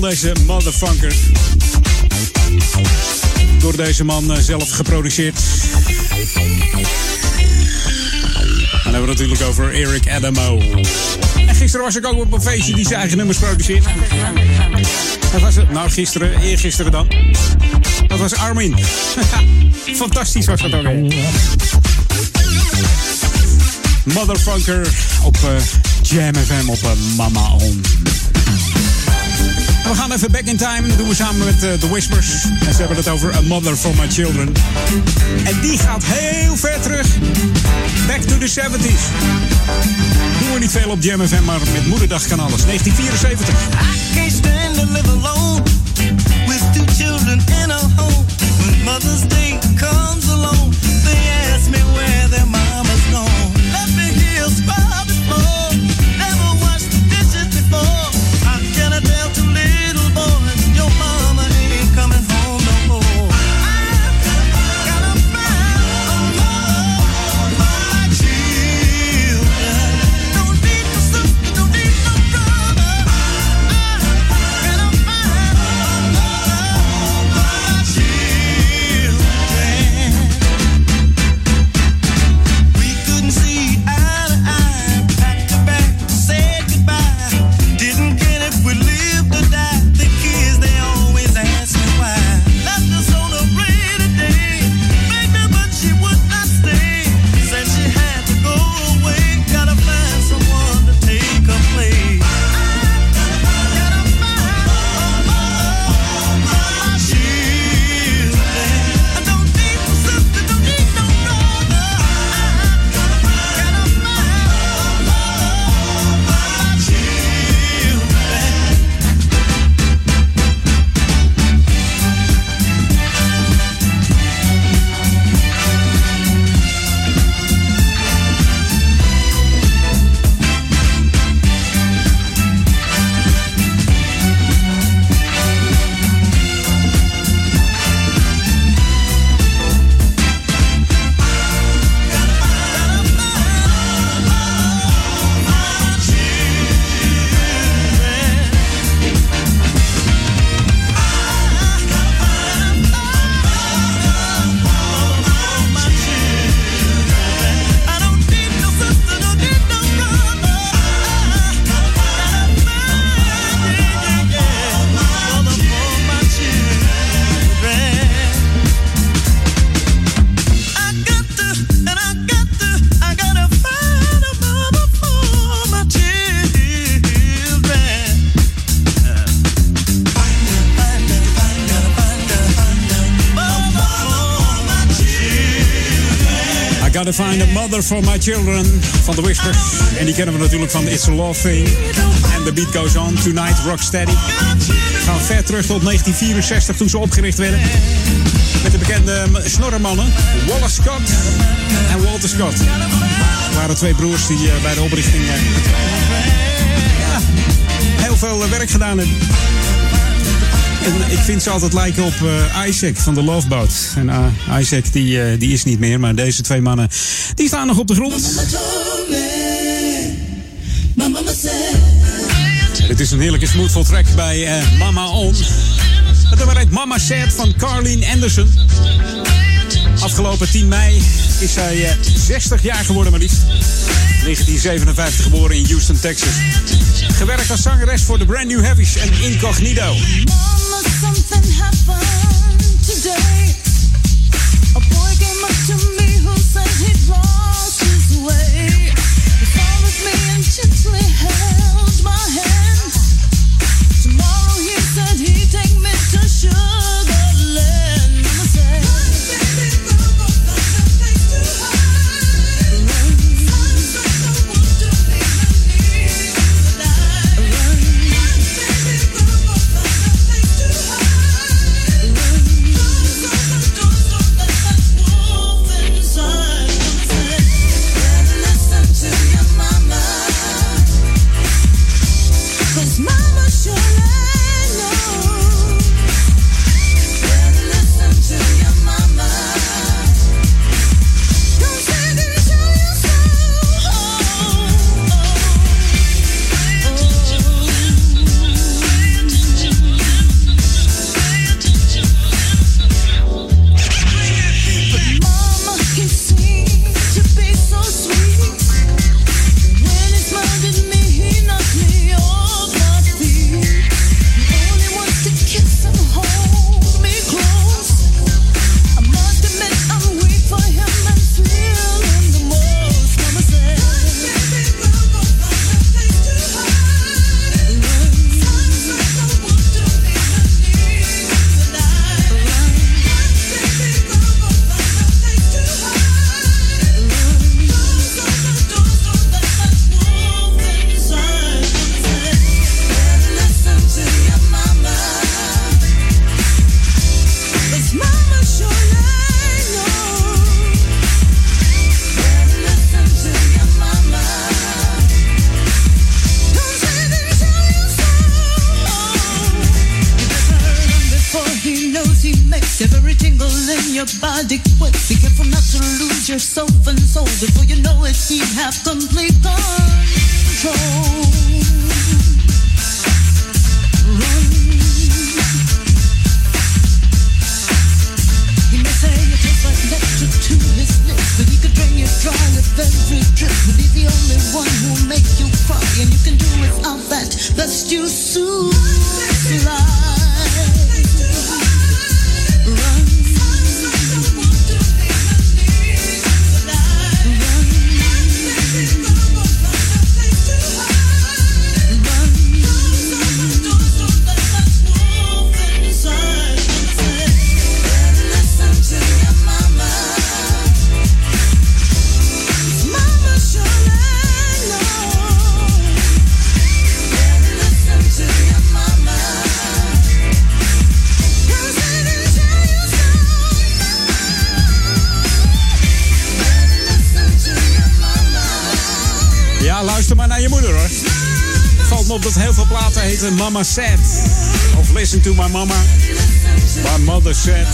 deze motherfunker. Door deze man eh, zelf geproduceerd. Dan hebben we het natuurlijk over Eric Adamo. En gisteren was ik ook op een feestje die zijn eigen nummers produceert. Wat was het? Nou, gisteren, eergisteren dan. Dat was Armin. Fantastisch was dat ook. hè? Motherfunker op eh, Jam FM op eh, Mama On. We gaan even back in time. Dat doen we samen met eh, The Whispers. En ze hebben het over A Mother for My Children. En die gaat heel ver terug. Back to the 70s. Doen we niet veel op Jam FM, maar met Moederdag kan alles. 1974. can't stand live alone with two children in a home. When Mother's Day comes along, for my children van The Whispers. En die kennen we natuurlijk van It's a Love Thing. En The Beat Goes On, Tonight, Rocksteady. Gaan ver terug tot 1964 toen ze opgericht werden. Met de bekende snorremannen Wallace Scott en Walter Scott. Het waren twee broers die eh, bij de oprichting eh, heel veel eh, werk gedaan hebben. En ik vind ze altijd lijken op eh, Isaac van de Love Boat. En eh, Isaac die, eh, die is niet meer, maar deze twee mannen die staan nog op de grond. Dit is een heerlijke smoothful track bij Mama On. Het nummer heet Mama Said van Carleen Anderson. Afgelopen 10 mei is zij eh, 60 jaar geworden maar liefst. 1957 geboren in Houston, Texas. Gewerkt als zangeres voor de Brand New Heavies en Incognito. Mama Said. Of Listen to My Mama. My Mother Said.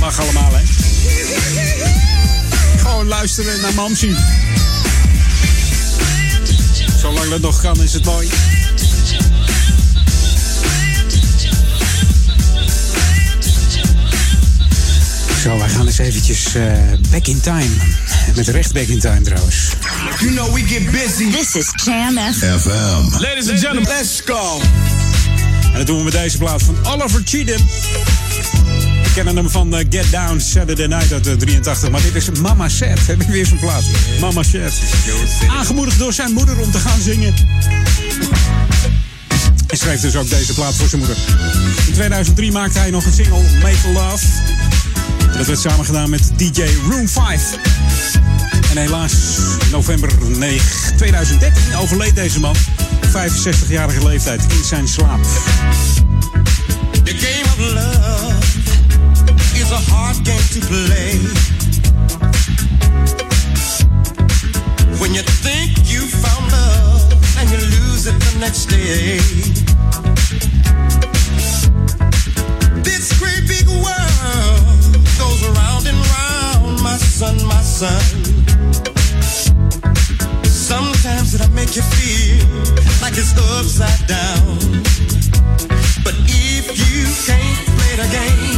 Mag allemaal hè. Gewoon luisteren naar Mamsie. Zolang dat nog kan is het mooi. Zo, wij gaan eens eventjes eh, back in time. Met recht back in time trouwens. You know we get busy. This is Jam FM. Ladies and gentlemen, let's go. En dat doen we met deze plaat van Oliver Cheatham. We kennen hem van eh, Get Down Saturday Night uit de 83. Maar dit is Mama Said. Heb ik weer zo'n plaat. Mama Said. Aangemoedigd door zijn moeder om te gaan zingen. Hij schreef dus ook deze plaat voor zijn moeder. In 2003 maakte hij nog een single, Make Love. En dat werd samen gedaan met DJ Room 5. En helaas, november 9, 2013 overleed deze man. Op 65-jarige leeftijd in zijn slaap. The game of love is a hard game to play. When you think you found love and you lose it the next day. This great big world goes around and round, my son, my son. Sometimes make you feel like it's upside down. But if you can't play the game,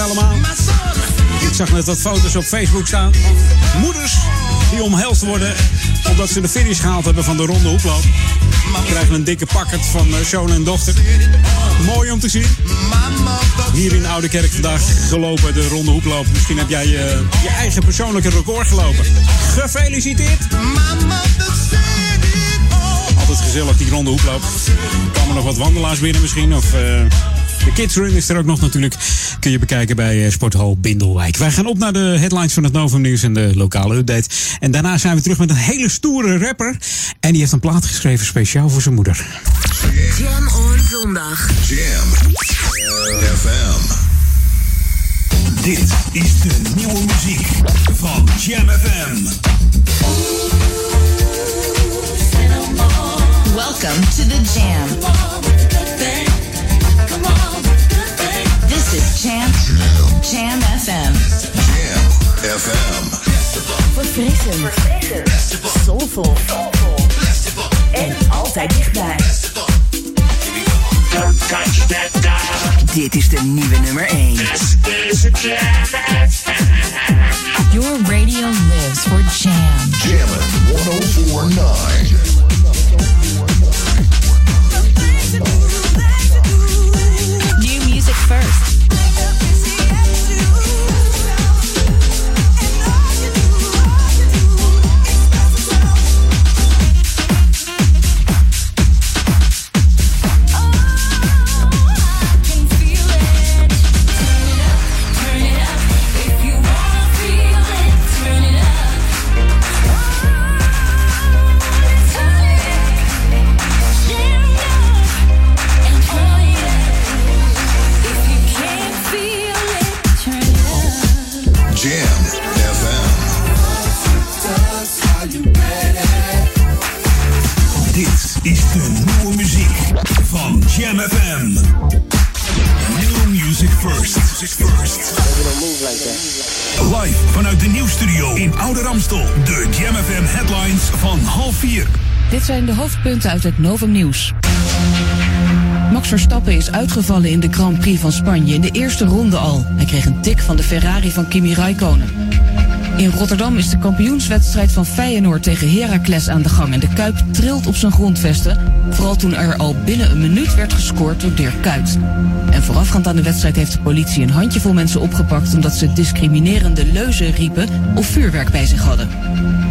allemaal. Ik zag net wat foto's op Facebook staan moeders die omhelst worden omdat ze de finish gehaald hebben van de ronde hoeploop. Krijgen een dikke pakket van eh, zoon en dochter. Mooi om te zien. Hier in Oude Kerk vandaag gelopen, de ronde hoeploop. Misschien heb jij eh, je eigen persoonlijke record gelopen. Gefeliciteerd. Altijd gezellig, die ronde hoeploop. Er kwamen nog wat wandelaars binnen misschien. Of eh, de Kids Run is er ook nog natuurlijk. Kun je bekijken bij eh, Sporthal Bindelwijk. Wij gaan op naar de headlines van het Novum Nieuws en de lokale update. En daarna zijn we terug met een hele stoere rapper. En die heeft een plaat geschreven speciaal voor zijn moeder. Jam on zondag. Jam FM. Dit is de nieuwe muziek van Jam FM. Welcome to the Jam. This is Jam. Jam FM. Jam FM. Verfrissend. Soulful. Soulful. En altijd dichtbij. Dit is de nieuwe nummer 1. Your radio lives for Jam. Jammin' 1049. New music first. Jam FM. New music first. Live vanuit de nieuwstudio in Oude Ramstel. De Jam FM headlines van half vier. Dit zijn de hoofdpunten uit het Novum Nieuws. Max Verstappen is uitgevallen in de Grand Prix van Spanje in de eerste ronde al. Hij kreeg een tik van de Ferrari van Kimi Raikkonen. In Rotterdam is de kampioenswedstrijd van Feyenoord tegen Heracles aan de gang en de Kuip trilt op zijn grondvesten. Vooral toen er al binnen een minuut werd gescoord door Dirk Kuyt. En voorafgaand aan de wedstrijd heeft de politie een handjevol mensen opgepakt omdat ze discriminerende leuzen riepen of vuurwerk bij zich hadden.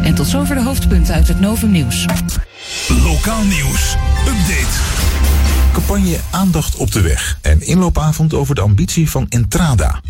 En tot zover de hoofdpunten uit het Novum Nieuws. Lokaal nieuws. Update. Campagne Aandacht op de weg en inloopavond over de ambitie van Entrada.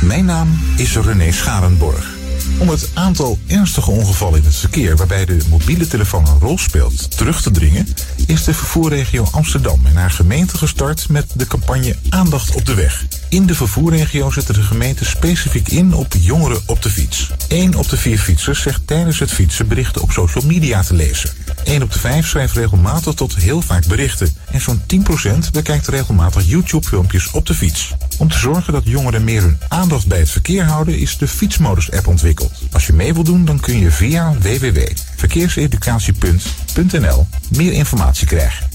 Mijn naam is René Scharenborg. Om het aantal ernstige ongevallen in het verkeer waarbij de mobiele telefoon een rol speelt terug te dringen, is de vervoerregio Amsterdam en haar gemeente gestart met de campagne Aandacht op de weg. In de vervoerregio zetten de gemeenten specifiek in op jongeren op de fiets. 1 op de vier fietsers zegt tijdens het fietsen berichten op social media te lezen. 1 op de 5 schrijft regelmatig tot heel vaak berichten. En zo'n 10% bekijkt regelmatig YouTube-filmpjes op de fiets. Om te zorgen dat jongeren meer hun aandacht bij het verkeer houden, is de Fietsmodus-app ontwikkeld. Als je mee wilt doen, dan kun je via www.verkeerseducatiepunt.nl meer informatie krijgen.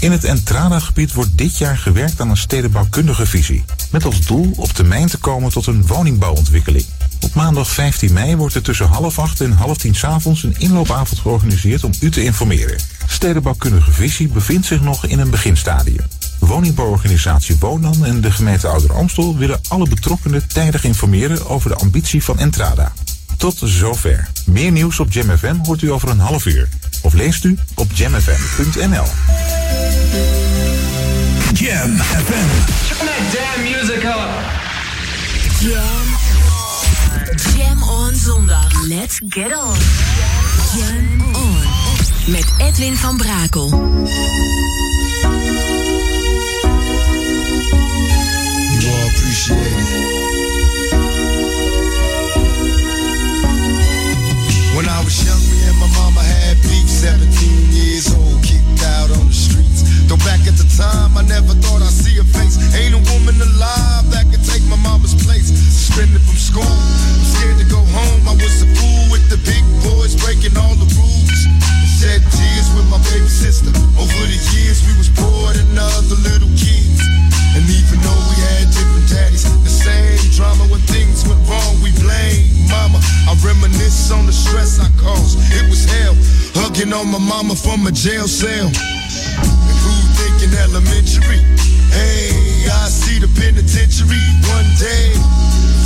In het Entrada-gebied wordt dit jaar gewerkt aan een stedenbouwkundige visie. Met als doel op termijn te komen tot een woningbouwontwikkeling. Op maandag 15 mei wordt er tussen half acht en half tien avonds een inloopavond georganiseerd om u te informeren. Stedenbouwkundige visie bevindt zich nog in een beginstadium. Woningbouworganisatie Wonan en de gemeente Ouder Amstel willen alle betrokkenen tijdig informeren over de ambitie van Entrada. Tot zover. Meer nieuws op Jam FM hoort u over een half uur. Of leest u op jamfm.nl. Jam FM. Turn that damn music up. Jam. Jam on zondag. Let's get on. Jam on. Met Edwin van Brakel. You all appreciate it. 17 years old, kicked out on the streets. Though back at the time, I never thought I'd see her face. Ain't a woman alive that could take my mama's place. Suspended from school, I'm scared to go home. I was a fool with the big boys breaking all the rules. Shed tears with my baby sister. Over the years, we was poor than other little kids. And even though we had different daddies, the same drama when things went wrong, we blame mama. I reminisce on the stress I caused. It was hell, hugging on my mama from a jail cell. And who thinking elementary? Hey, I see the penitentiary one day.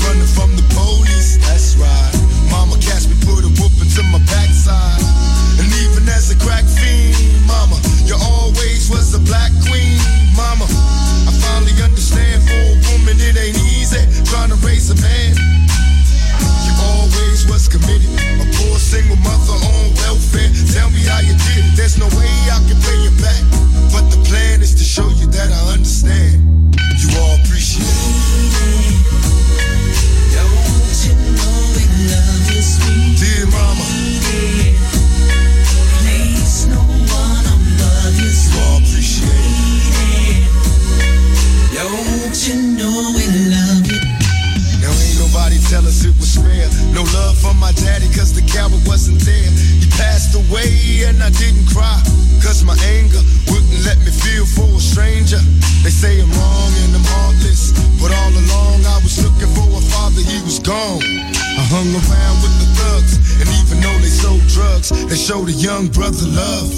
Running from the police, that's right. Mama catch me, put a whooping to my backside. And even as a crack fiend, mama, you always was a black queen, mama. I finally understand for a woman it ain't easy trying to raise a man. You always was committed, a poor single mother on welfare. Tell me how you did it. There's no way I can pay you back, but the plan is to show you that I understand. You all appreciate it. Dear mama. Now ain't nobody tell us it was fair. No love my daddy cause the wasn't there. He passed away and I didn't cry. Cause my anger wouldn't let me feel for a stranger. They say I'm wrong and I'm heartless. But all along I was looking for a father, he was gone. I hung around with the thugs, and even though they sold drugs, they showed a young brother love.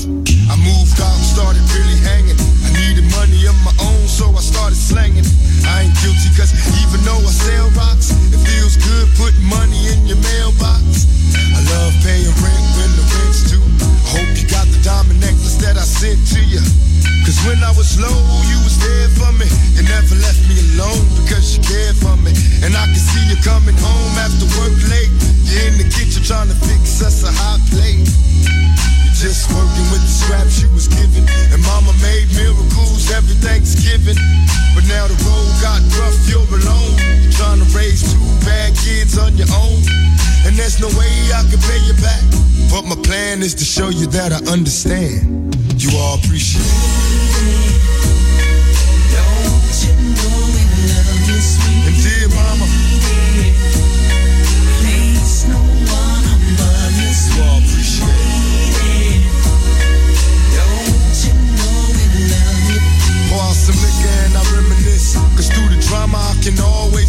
I moved out and started really hanging. Needed money of my own, so I started slanging. I ain't guilty, cause even though I sell rocks, it feels good putting money in your mailbox. I love paying rent when the rent's due. Hope you got the diamond necklace that I sent to you. Cause when I was low, you was there for me. You never left me alone because you cared for me. And I can see you coming home after work late. You're in the kitchen trying to fix us a hot plate. Just working with the scraps you was given. And mama made miracles every Thanksgiving. But now the road got rough, you're alone. Trying to raise two bad kids on your own. And there's no way I can pay you back. But my plan is to show you that I understand. You all appreciate it.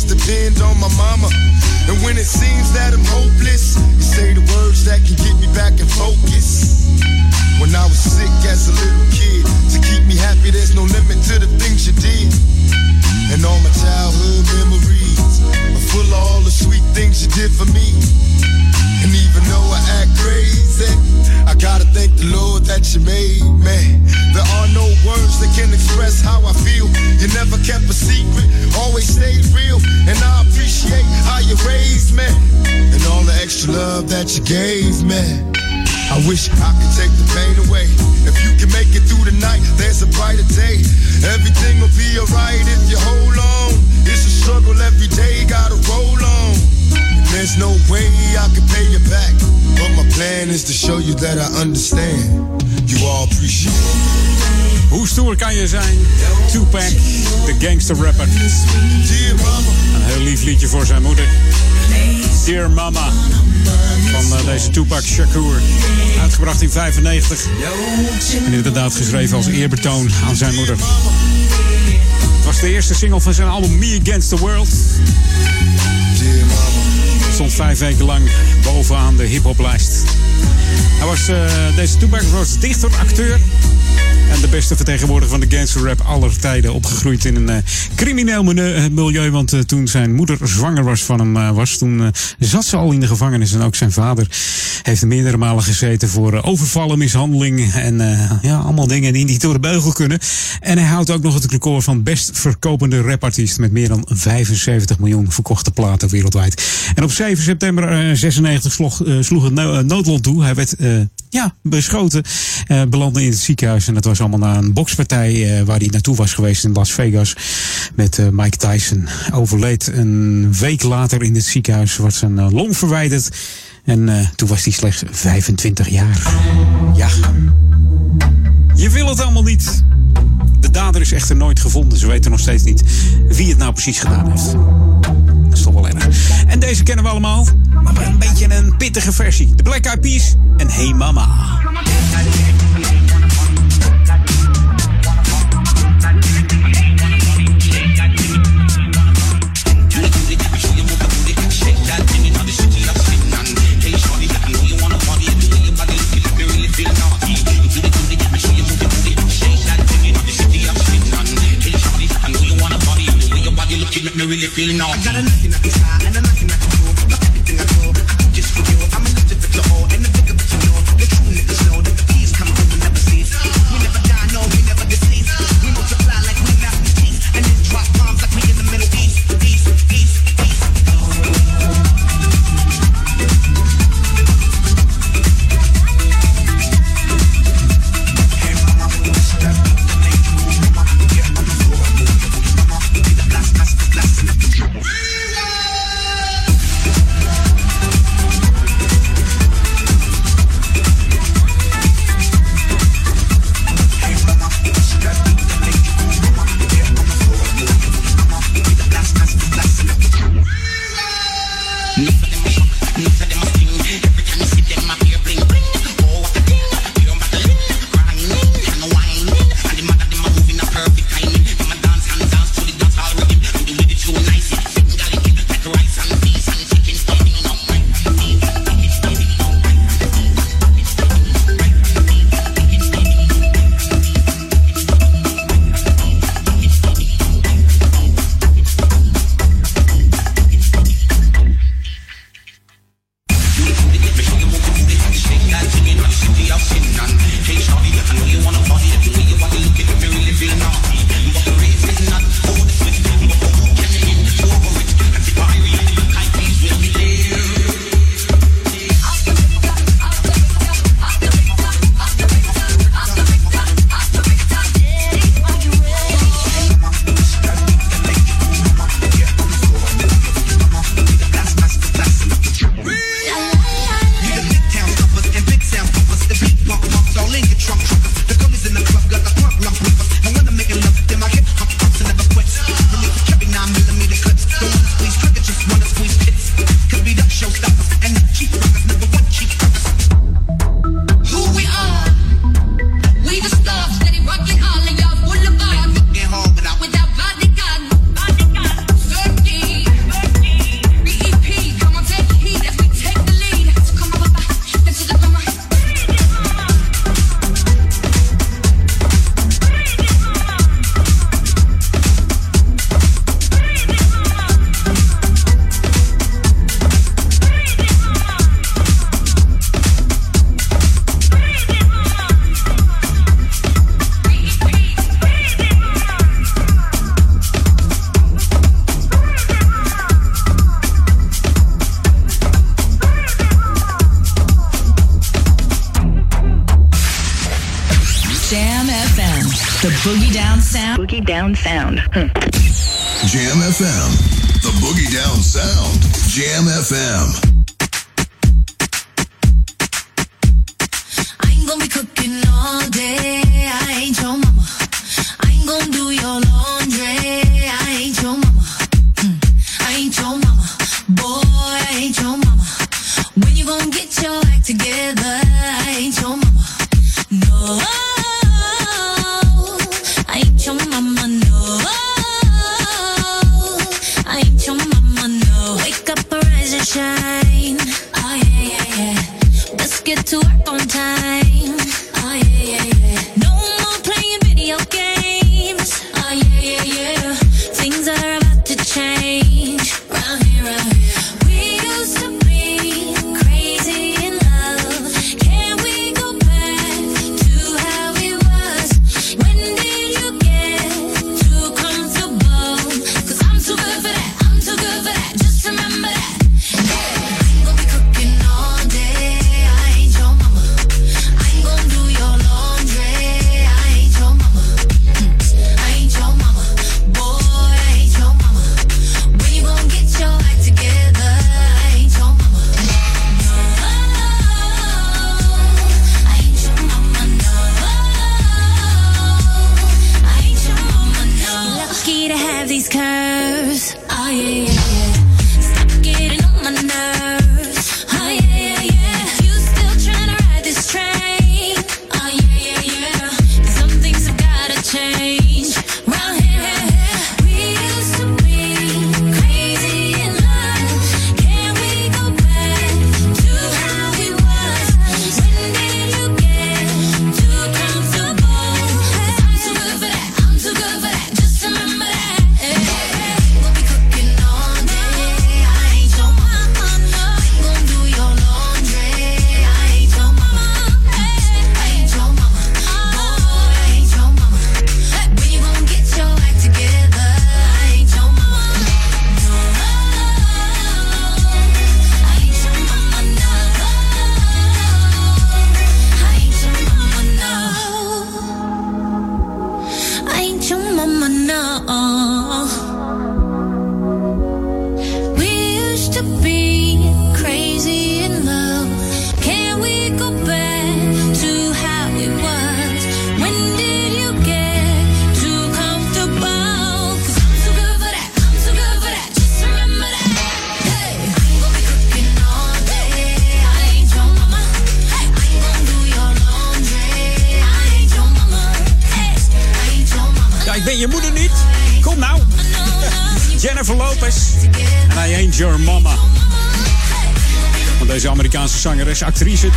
depend on my mama. And when it seems that I'm hopeless, you say the words that can get me back in focus. When I was sick as a little kid, to keep me happy, there's no limit to the things you did. And all my childhood memories are full of all the sweet things you did for me. And even though I act crazy, that you made, me. There are no words that can express how I feel. You never kept a secret, always stayed real. And I appreciate how you raised me. And all the extra love that you gave me. I wish I could take the pain away. If you can make it through the night, there's a brighter day. Everything will be alright if you hold on. It's a struggle every day, gotta roll on. There's no way I can pay you back. But my plan is to show you that I understand. You all appreciate it. Hoe stoer kan je zijn? Tupac, de gangster rapper. Een heel lief liedje voor zijn moeder. Dear Mama. Van eh, deze Tupac Shakur. Uitgebracht in 95. En inderdaad geschreven als eerbetoon aan zijn moeder. Het was de eerste single van zijn album Me Against the World. Stond vijf weken lang bovenaan de hip-hoplijst. Hij was, eh, deze Tupac was dichter, acteur. En de beste vertegenwoordiger van de gangster rap aller tijden. Opgegroeid in een eh, crimineel eh, milieu. Want eh, toen zijn moeder zwanger was van hem, was, toen zat ze al in de gevangenis. En ook zijn vader heeft er meerdere malen gezeten voor overvallen, mishandeling. En ja, allemaal dingen die niet door de beugel kunnen. En hij houdt ook nog het record van best verkopende rapartiest. Met meer dan 75 miljoen verkochte platen wereldwijd. En op 7 september eh, 96 sloeg, sloeg het no- noodlot toe. Hij werd ja, beschoten. eh, belandde in het ziekenhuis. En dat was allemaal na een bokspartij eh, waar hij naartoe was geweest in Las Vegas. Met eh, Mike Tyson. Overleed een week later in het ziekenhuis. Was zijn long verwijderd. En toen was hij slechts 25 jaar. Ja. Je wil het allemaal niet. De dader is echter nooit gevonden. Ze weten nog steeds niet wie het nou precies gedaan heeft. Deze kennen we allemaal. Maar een beetje een pittige versie. De Black Eyed Peas en Hey Mama. Sound.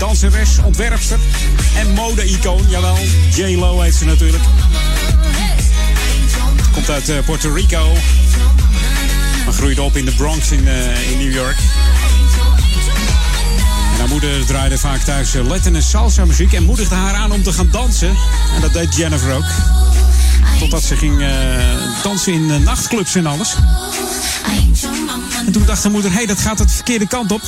Danseres, ontwerpster en mode-icoon. Jawel, J-Lo heet ze natuurlijk. Komt uit eh, Puerto Rico. Maar groeide op in de Bronx in, eh, in New York. En haar moeder draaide vaak thuis eh, Latin en salsa muziek en moedigde haar aan om te gaan dansen. En dat deed Jennifer ook. Totdat ze ging dansen in nachtclubs en alles. En toen dacht haar moeder, hé, hey, dat gaat het verkeerde kant op.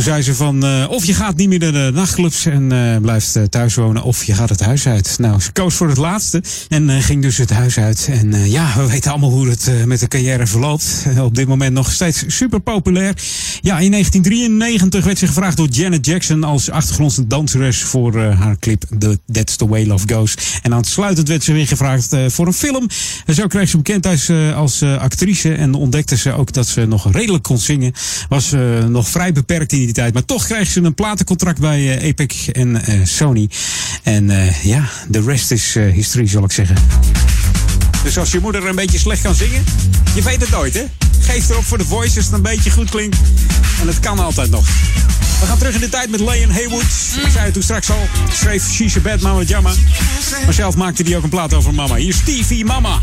Toen zei ze van, eh, of je gaat niet meer naar de nachtclubs en eh, blijft eh, thuis wonen, of je gaat het huis uit. Nou, ze koos voor het laatste en ging dus het huis uit. En ja, we weten allemaal hoe het met de carrière verloopt. Op dit moment nog steeds super populair. Ja, in 1993 werd ze gevraagd door Janet Jackson als achtergronddanseres voor eh, haar clip The That's the Way Love Goes. En aansluitend werd ze weer gevraagd voor een film. En zo kreeg ze bekendheid als actrice en ontdekte ze ook dat ze nog redelijk kon zingen. Was nog vrij beperkt in die tijd, maar toch kreeg ze een platencontract bij eh, Epic en eh, Sony. En eh, ja, de rest is history, zal ik zeggen. Dus als je moeder een beetje slecht kan zingen, je weet het nooit, hè? Geef erop voor de voice als het een beetje goed klinkt. En het kan altijd nog. We gaan terug in de tijd met Leon Haywood. Ik zei het toen straks al. Schreef She's a Bad Mama Jamma. Maar zelf maakte hij ook een plaat over mama. Hier is Stevie Mama.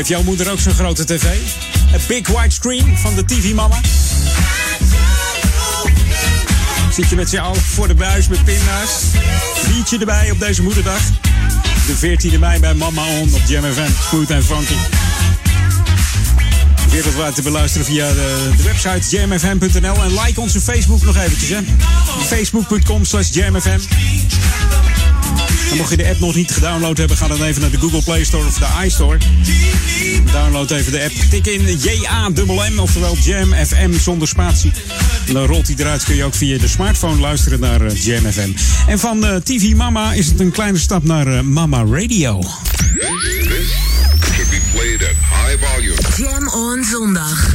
Heeft jouw moeder ook zo'n grote tv? Een big white screen van de TV Mama? Zit je met z'n allen voor de buis met pinda's? Liedje erbij op deze moederdag. De 14e mei bij Mama On op Jam FM. Smooth en funky. Wereldwijd te beluisteren via de, de website jamfm.nl. En like onze Facebook nog eventjes, hè. Facebook.com slash jamfm. En mocht je de app nog niet gedownload hebben, ga dan even naar de Google Play Store of de iStore. Download even de app. Tik in J-A-M-M, oftewel Jam FM zonder spatie. En dan rolt hij eruit. Kun je ook via de smartphone luisteren naar eh, Jam FM. En van eh, TV Mama is het een kleine stap naar eh, Mama Radio. Should be played at high volume. Jam on zondag.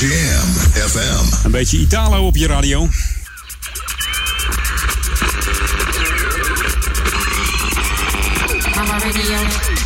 Jam FM. Een beetje Italo op je radio. Radio.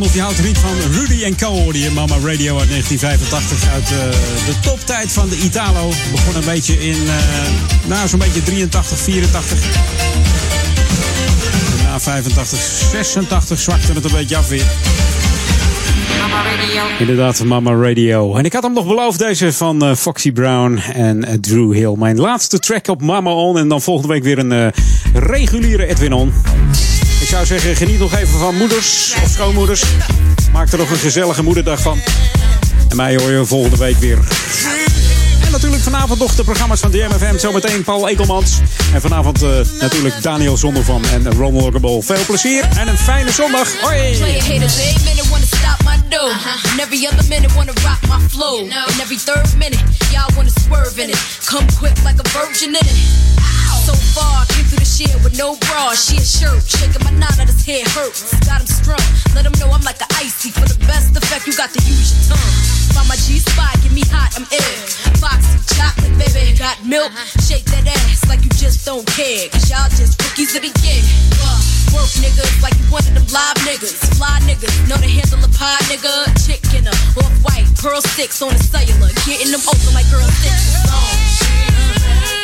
Of je houdt er niet van. Rudy en Co. hoorde je Mama Radio uit 1985. Uit eh, de toptijd van de Italo. Begon een beetje in, nou zo'n beetje 83, 84. Na 85, 86 zwakte het een beetje af weer. Mama Radio. Inderdaad, Mama Radio. En ik had hem nog beloofd, deze van eh, Foxy Brown en Drew Hill. Mijn laatste track op Mama On. En dan volgende week weer een reguliere Edwin On. Ik zou zeggen, geniet nog even van moeders of schoonmoeders. Maak er nog een gezellige moederdag van. En mij hoor je volgende week weer. En natuurlijk vanavond nog de programma's van DMFM. Zometeen Paul Ekelmans. En vanavond eh, natuurlijk Daniel Zondervan en Ron Lockable. Veel plezier en een fijne zondag. Hoi! Player haters, every minute wanna stop my dough. And every other minute wanna rock my flow. And every third minute, y'all wanna swerve in it. Come quick like a virgin in it. So far, came through the shit with no bra, she a shirt. Shaking my knot out his head hurts. Got him strung. Let him know I'm like an icy. For the best effect, you got to use your tongue. Find my G spot, get me hot, I'm ill. Foxy chocolate, baby, got milk. Uh-huh. Shake that ass like you just don't care. Cause y'all just rookies of the game. Work niggas like you one of them live niggas. Fly niggas, know the handle a pie nigga. Chick in a off white, pearl sticks on a cellular. Getting them open like girl six. Player uh,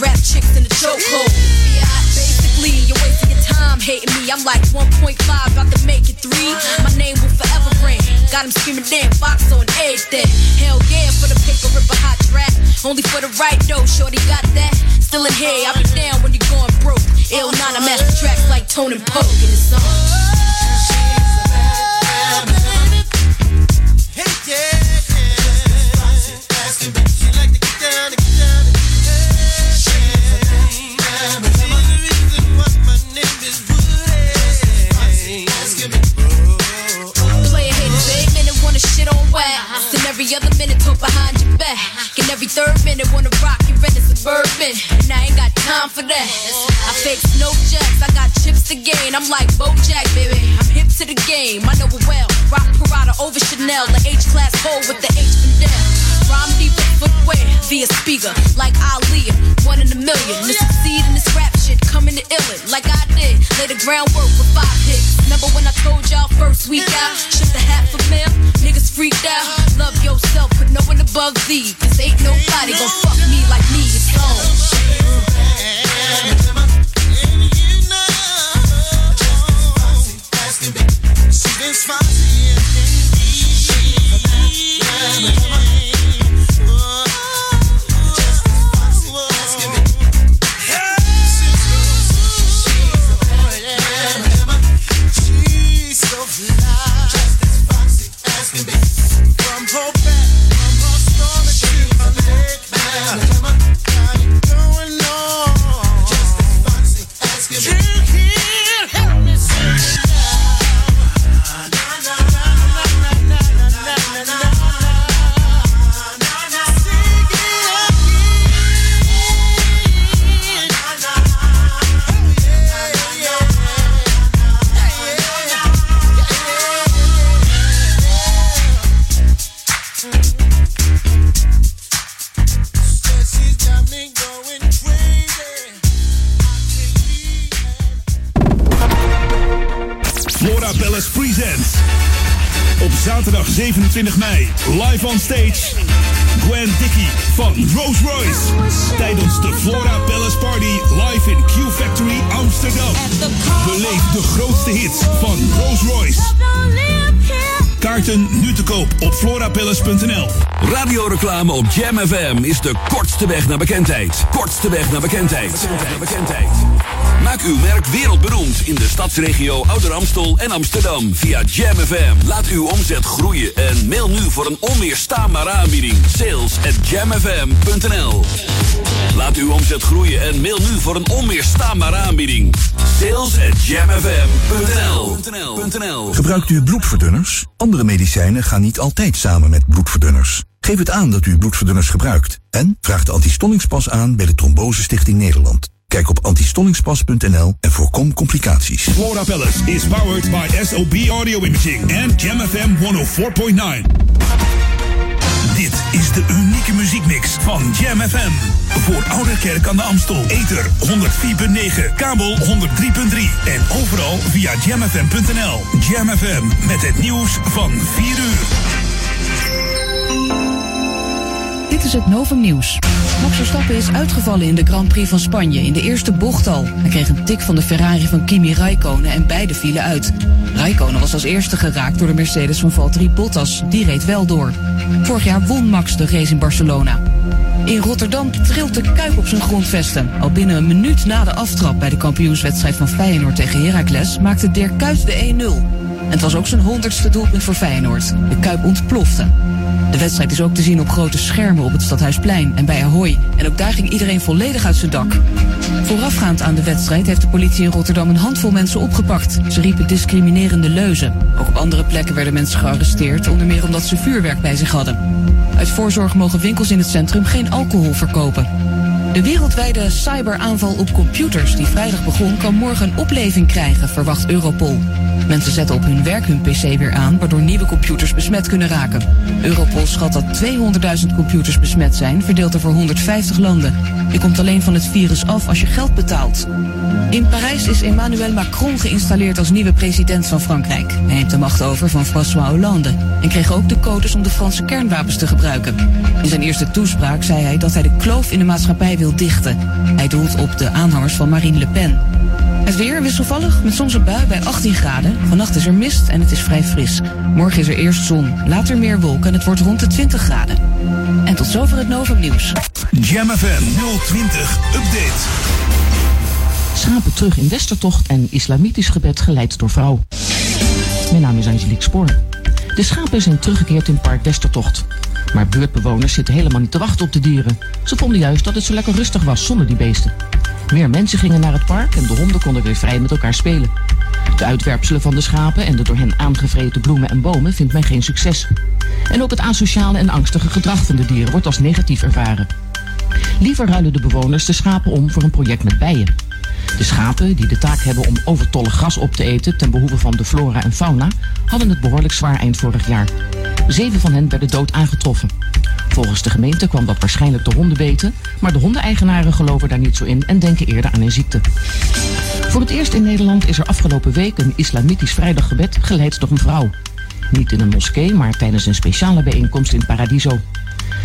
rap chicks in the chokehold. Basically, you're wasting your time hating me. I'm like 1.5, about to make it three. My name will forever ring. Got him screaming damn box on everything. Hell yeah, for the paper, rip a hot track. Only for the right though, shorty got that. Still in here, I'll be down when you're going broke. Ill nine, I master tracks like Tone and Poke in the song. Player every third minute wanna rock your red suburban. And I ain't got time for that. I fake no jacks, I got chips to gain. I'm like Bojack, baby. I'm hip to the game, I know it well. Rock Parada over Chanel, the H class hole with the H down. Rhyme with footwear via speaker, like Ali, one in a million. To succeed in this rap shit, coming to illin' like I did. Lay the groundwork for five hits. Remember when I told y'all first week out? Shipped a hat for mail, niggas freaked out. Love yourself, put no one above thee. Cause ain't nobody gon' fuck me like me. It's me say 27 mei, live on stage. Gwen Dickey van Rolls Royce. Tijdens de Flora Palace Party live in Q Factory Amsterdam. Beleef de grootste hits van Rolls Royce. Kaarten nu te koop op florapalace.nl. Radioreclame op Jam FM is de kortste weg naar bekendheid. Kortste weg naar bekendheid. Naar bekendheid. Maak uw merk wereldberoemd in de stadsregio Ouder Amstel en Amsterdam via Jam FM. Laat uw omzet groeien en mail nu voor een onweerstaanbare aanbieding. Sales at jamfm.nl Laat uw omzet groeien en mail nu voor een onweerstaanbare aanbieding. Sales at jamfm.nl Gebruikt u bloedverdunners? Andere medicijnen gaan niet altijd samen met bloedverdunners. Geef het aan dat u bloedverdunners gebruikt. En vraag de antistollingspas aan bij de Trombose Stichting Nederland. Kijk op antistollingspas.nl en voorkom complicaties. Flora Palace is powered by SOB Audio Imaging and Jam FM 104.9. Dit is de unieke muziekmix van Jam FM. Voor Ouderkerk aan de Amstel. Ether 104.9, kabel 103.3 en overal via jamfm.nl. Jam FM met het nieuws van 4 uur. Dit is het Novum Nieuws. Max Verstappen is uitgevallen in de Grand Prix van Spanje in de eerste bocht al. Hij kreeg een tik van de Ferrari van Kimi Raikkonen en beide vielen uit. Raikkonen was als eerste geraakt door de Mercedes van Valtteri Bottas. Die reed wel door. Vorig jaar won Max de race in Barcelona. In Rotterdam trilt de Kuip op zijn grondvesten. Al binnen een minuut na de aftrap bij de kampioenswedstrijd van Feyenoord tegen Heracles maakte Dirk Kuyt de 1-0. Het was ook zijn honderdste doelpunt voor Feyenoord. De Kuip ontplofte. De wedstrijd is ook te zien op grote schermen op het Stadhuisplein en bij Ahoy. En ook daar ging iedereen volledig uit zijn dak. Voorafgaand aan de wedstrijd heeft de politie in Rotterdam een handvol mensen opgepakt. Ze riepen discriminerende leuzen. Ook op andere plekken werden mensen gearresteerd, onder meer omdat ze vuurwerk bij zich hadden. Uit voorzorg mogen winkels in het centrum geen alcohol verkopen. De wereldwijde cyberaanval op computers die vrijdag begon, kan morgen een opleving krijgen, verwacht Europol. Mensen zetten op hun werk hun PC weer aan, waardoor nieuwe computers besmet kunnen raken. Europol schat dat 200.000 computers besmet zijn, verdeeld over 150 landen. Je komt alleen van het virus af als je geld betaalt. In Parijs is Emmanuel Macron geïnstalleerd als nieuwe president van Frankrijk. Hij neemt de macht over van François Hollande en kreeg ook de codes om de Franse kernwapens te gebruiken. In zijn eerste toespraak zei hij dat hij de kloof in de maatschappij wil dichten. Hij doelt op de aanhangers van Marine Le Pen. Het weer wisselvallig met soms een bui bij 18 graden. Vannacht is er mist en het is vrij fris. Morgen is er eerst zon, later meer wolken en het wordt rond de 20 graden. En tot zover het Novum Nieuws. Jam FM 020 Update. Schapen terug in Westertocht en islamitisch gebed geleid door vrouw. Mijn naam is Angelique Spoor. De schapen zijn teruggekeerd in park Westertocht. Maar buurtbewoners zitten helemaal niet te wachten op de dieren. Ze vonden juist dat het zo lekker rustig was zonder die beesten. Meer mensen gingen naar het park en de honden konden weer vrij met elkaar spelen. De uitwerpselen van de schapen en de door hen aangevreten bloemen en bomen vindt men geen succes. En ook het asociale en angstige gedrag van de dieren wordt als negatief ervaren. Liever ruilen de bewoners de schapen om voor een project met bijen. De schapen, die de taak hebben om overtollig gras op te eten ten behoeve van de flora en fauna, hadden het behoorlijk zwaar eind vorig jaar. Zeven van hen werden dood aangetroffen. Volgens de gemeente kwam dat waarschijnlijk de honden beten, maar de hondeneigenaren geloven daar niet zo in en denken eerder aan een ziekte. Voor het eerst in Nederland is er afgelopen week een islamitisch vrijdaggebed geleid door een vrouw. Niet in een moskee, maar tijdens een speciale bijeenkomst in Paradiso.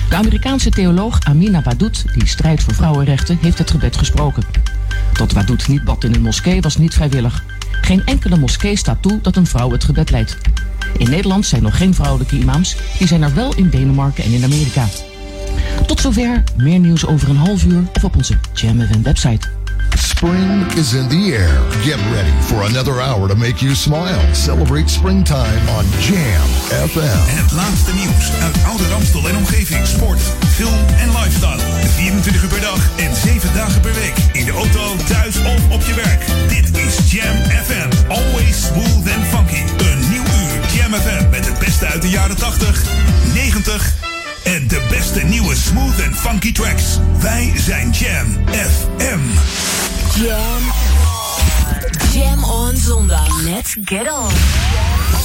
De Amerikaanse theoloog Amina Badoet, die strijdt voor vrouwenrechten, heeft het gebed gesproken. Dat Badoet niet bad in een moskee was niet vrijwillig. Geen enkele moskee staat toe dat een vrouw het gebed leidt. In Nederland zijn nog geen vrouwelijke imams, die zijn er wel in Denemarken en in Amerika. Tot zover, meer nieuws over een half uur of op onze Jam website. Spring is in the air. Get ready for another hour to make you smile. Celebrate springtime on Jam FM. Het laatste nieuws uit Oude Ramstel en omgeving. Sport, film en lifestyle. 24 uur per dag en 7 dagen per week. In de auto, thuis of op je werk. Dit is Jam FM. Always smooth and funky. Een nieuw uur Jam FM met het beste uit de jaren 80, 90 en de beste nieuwe smooth and funky tracks. Wij zijn Jam FM. Jam. Jam on zondag. Let's get on.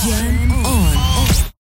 Jam on.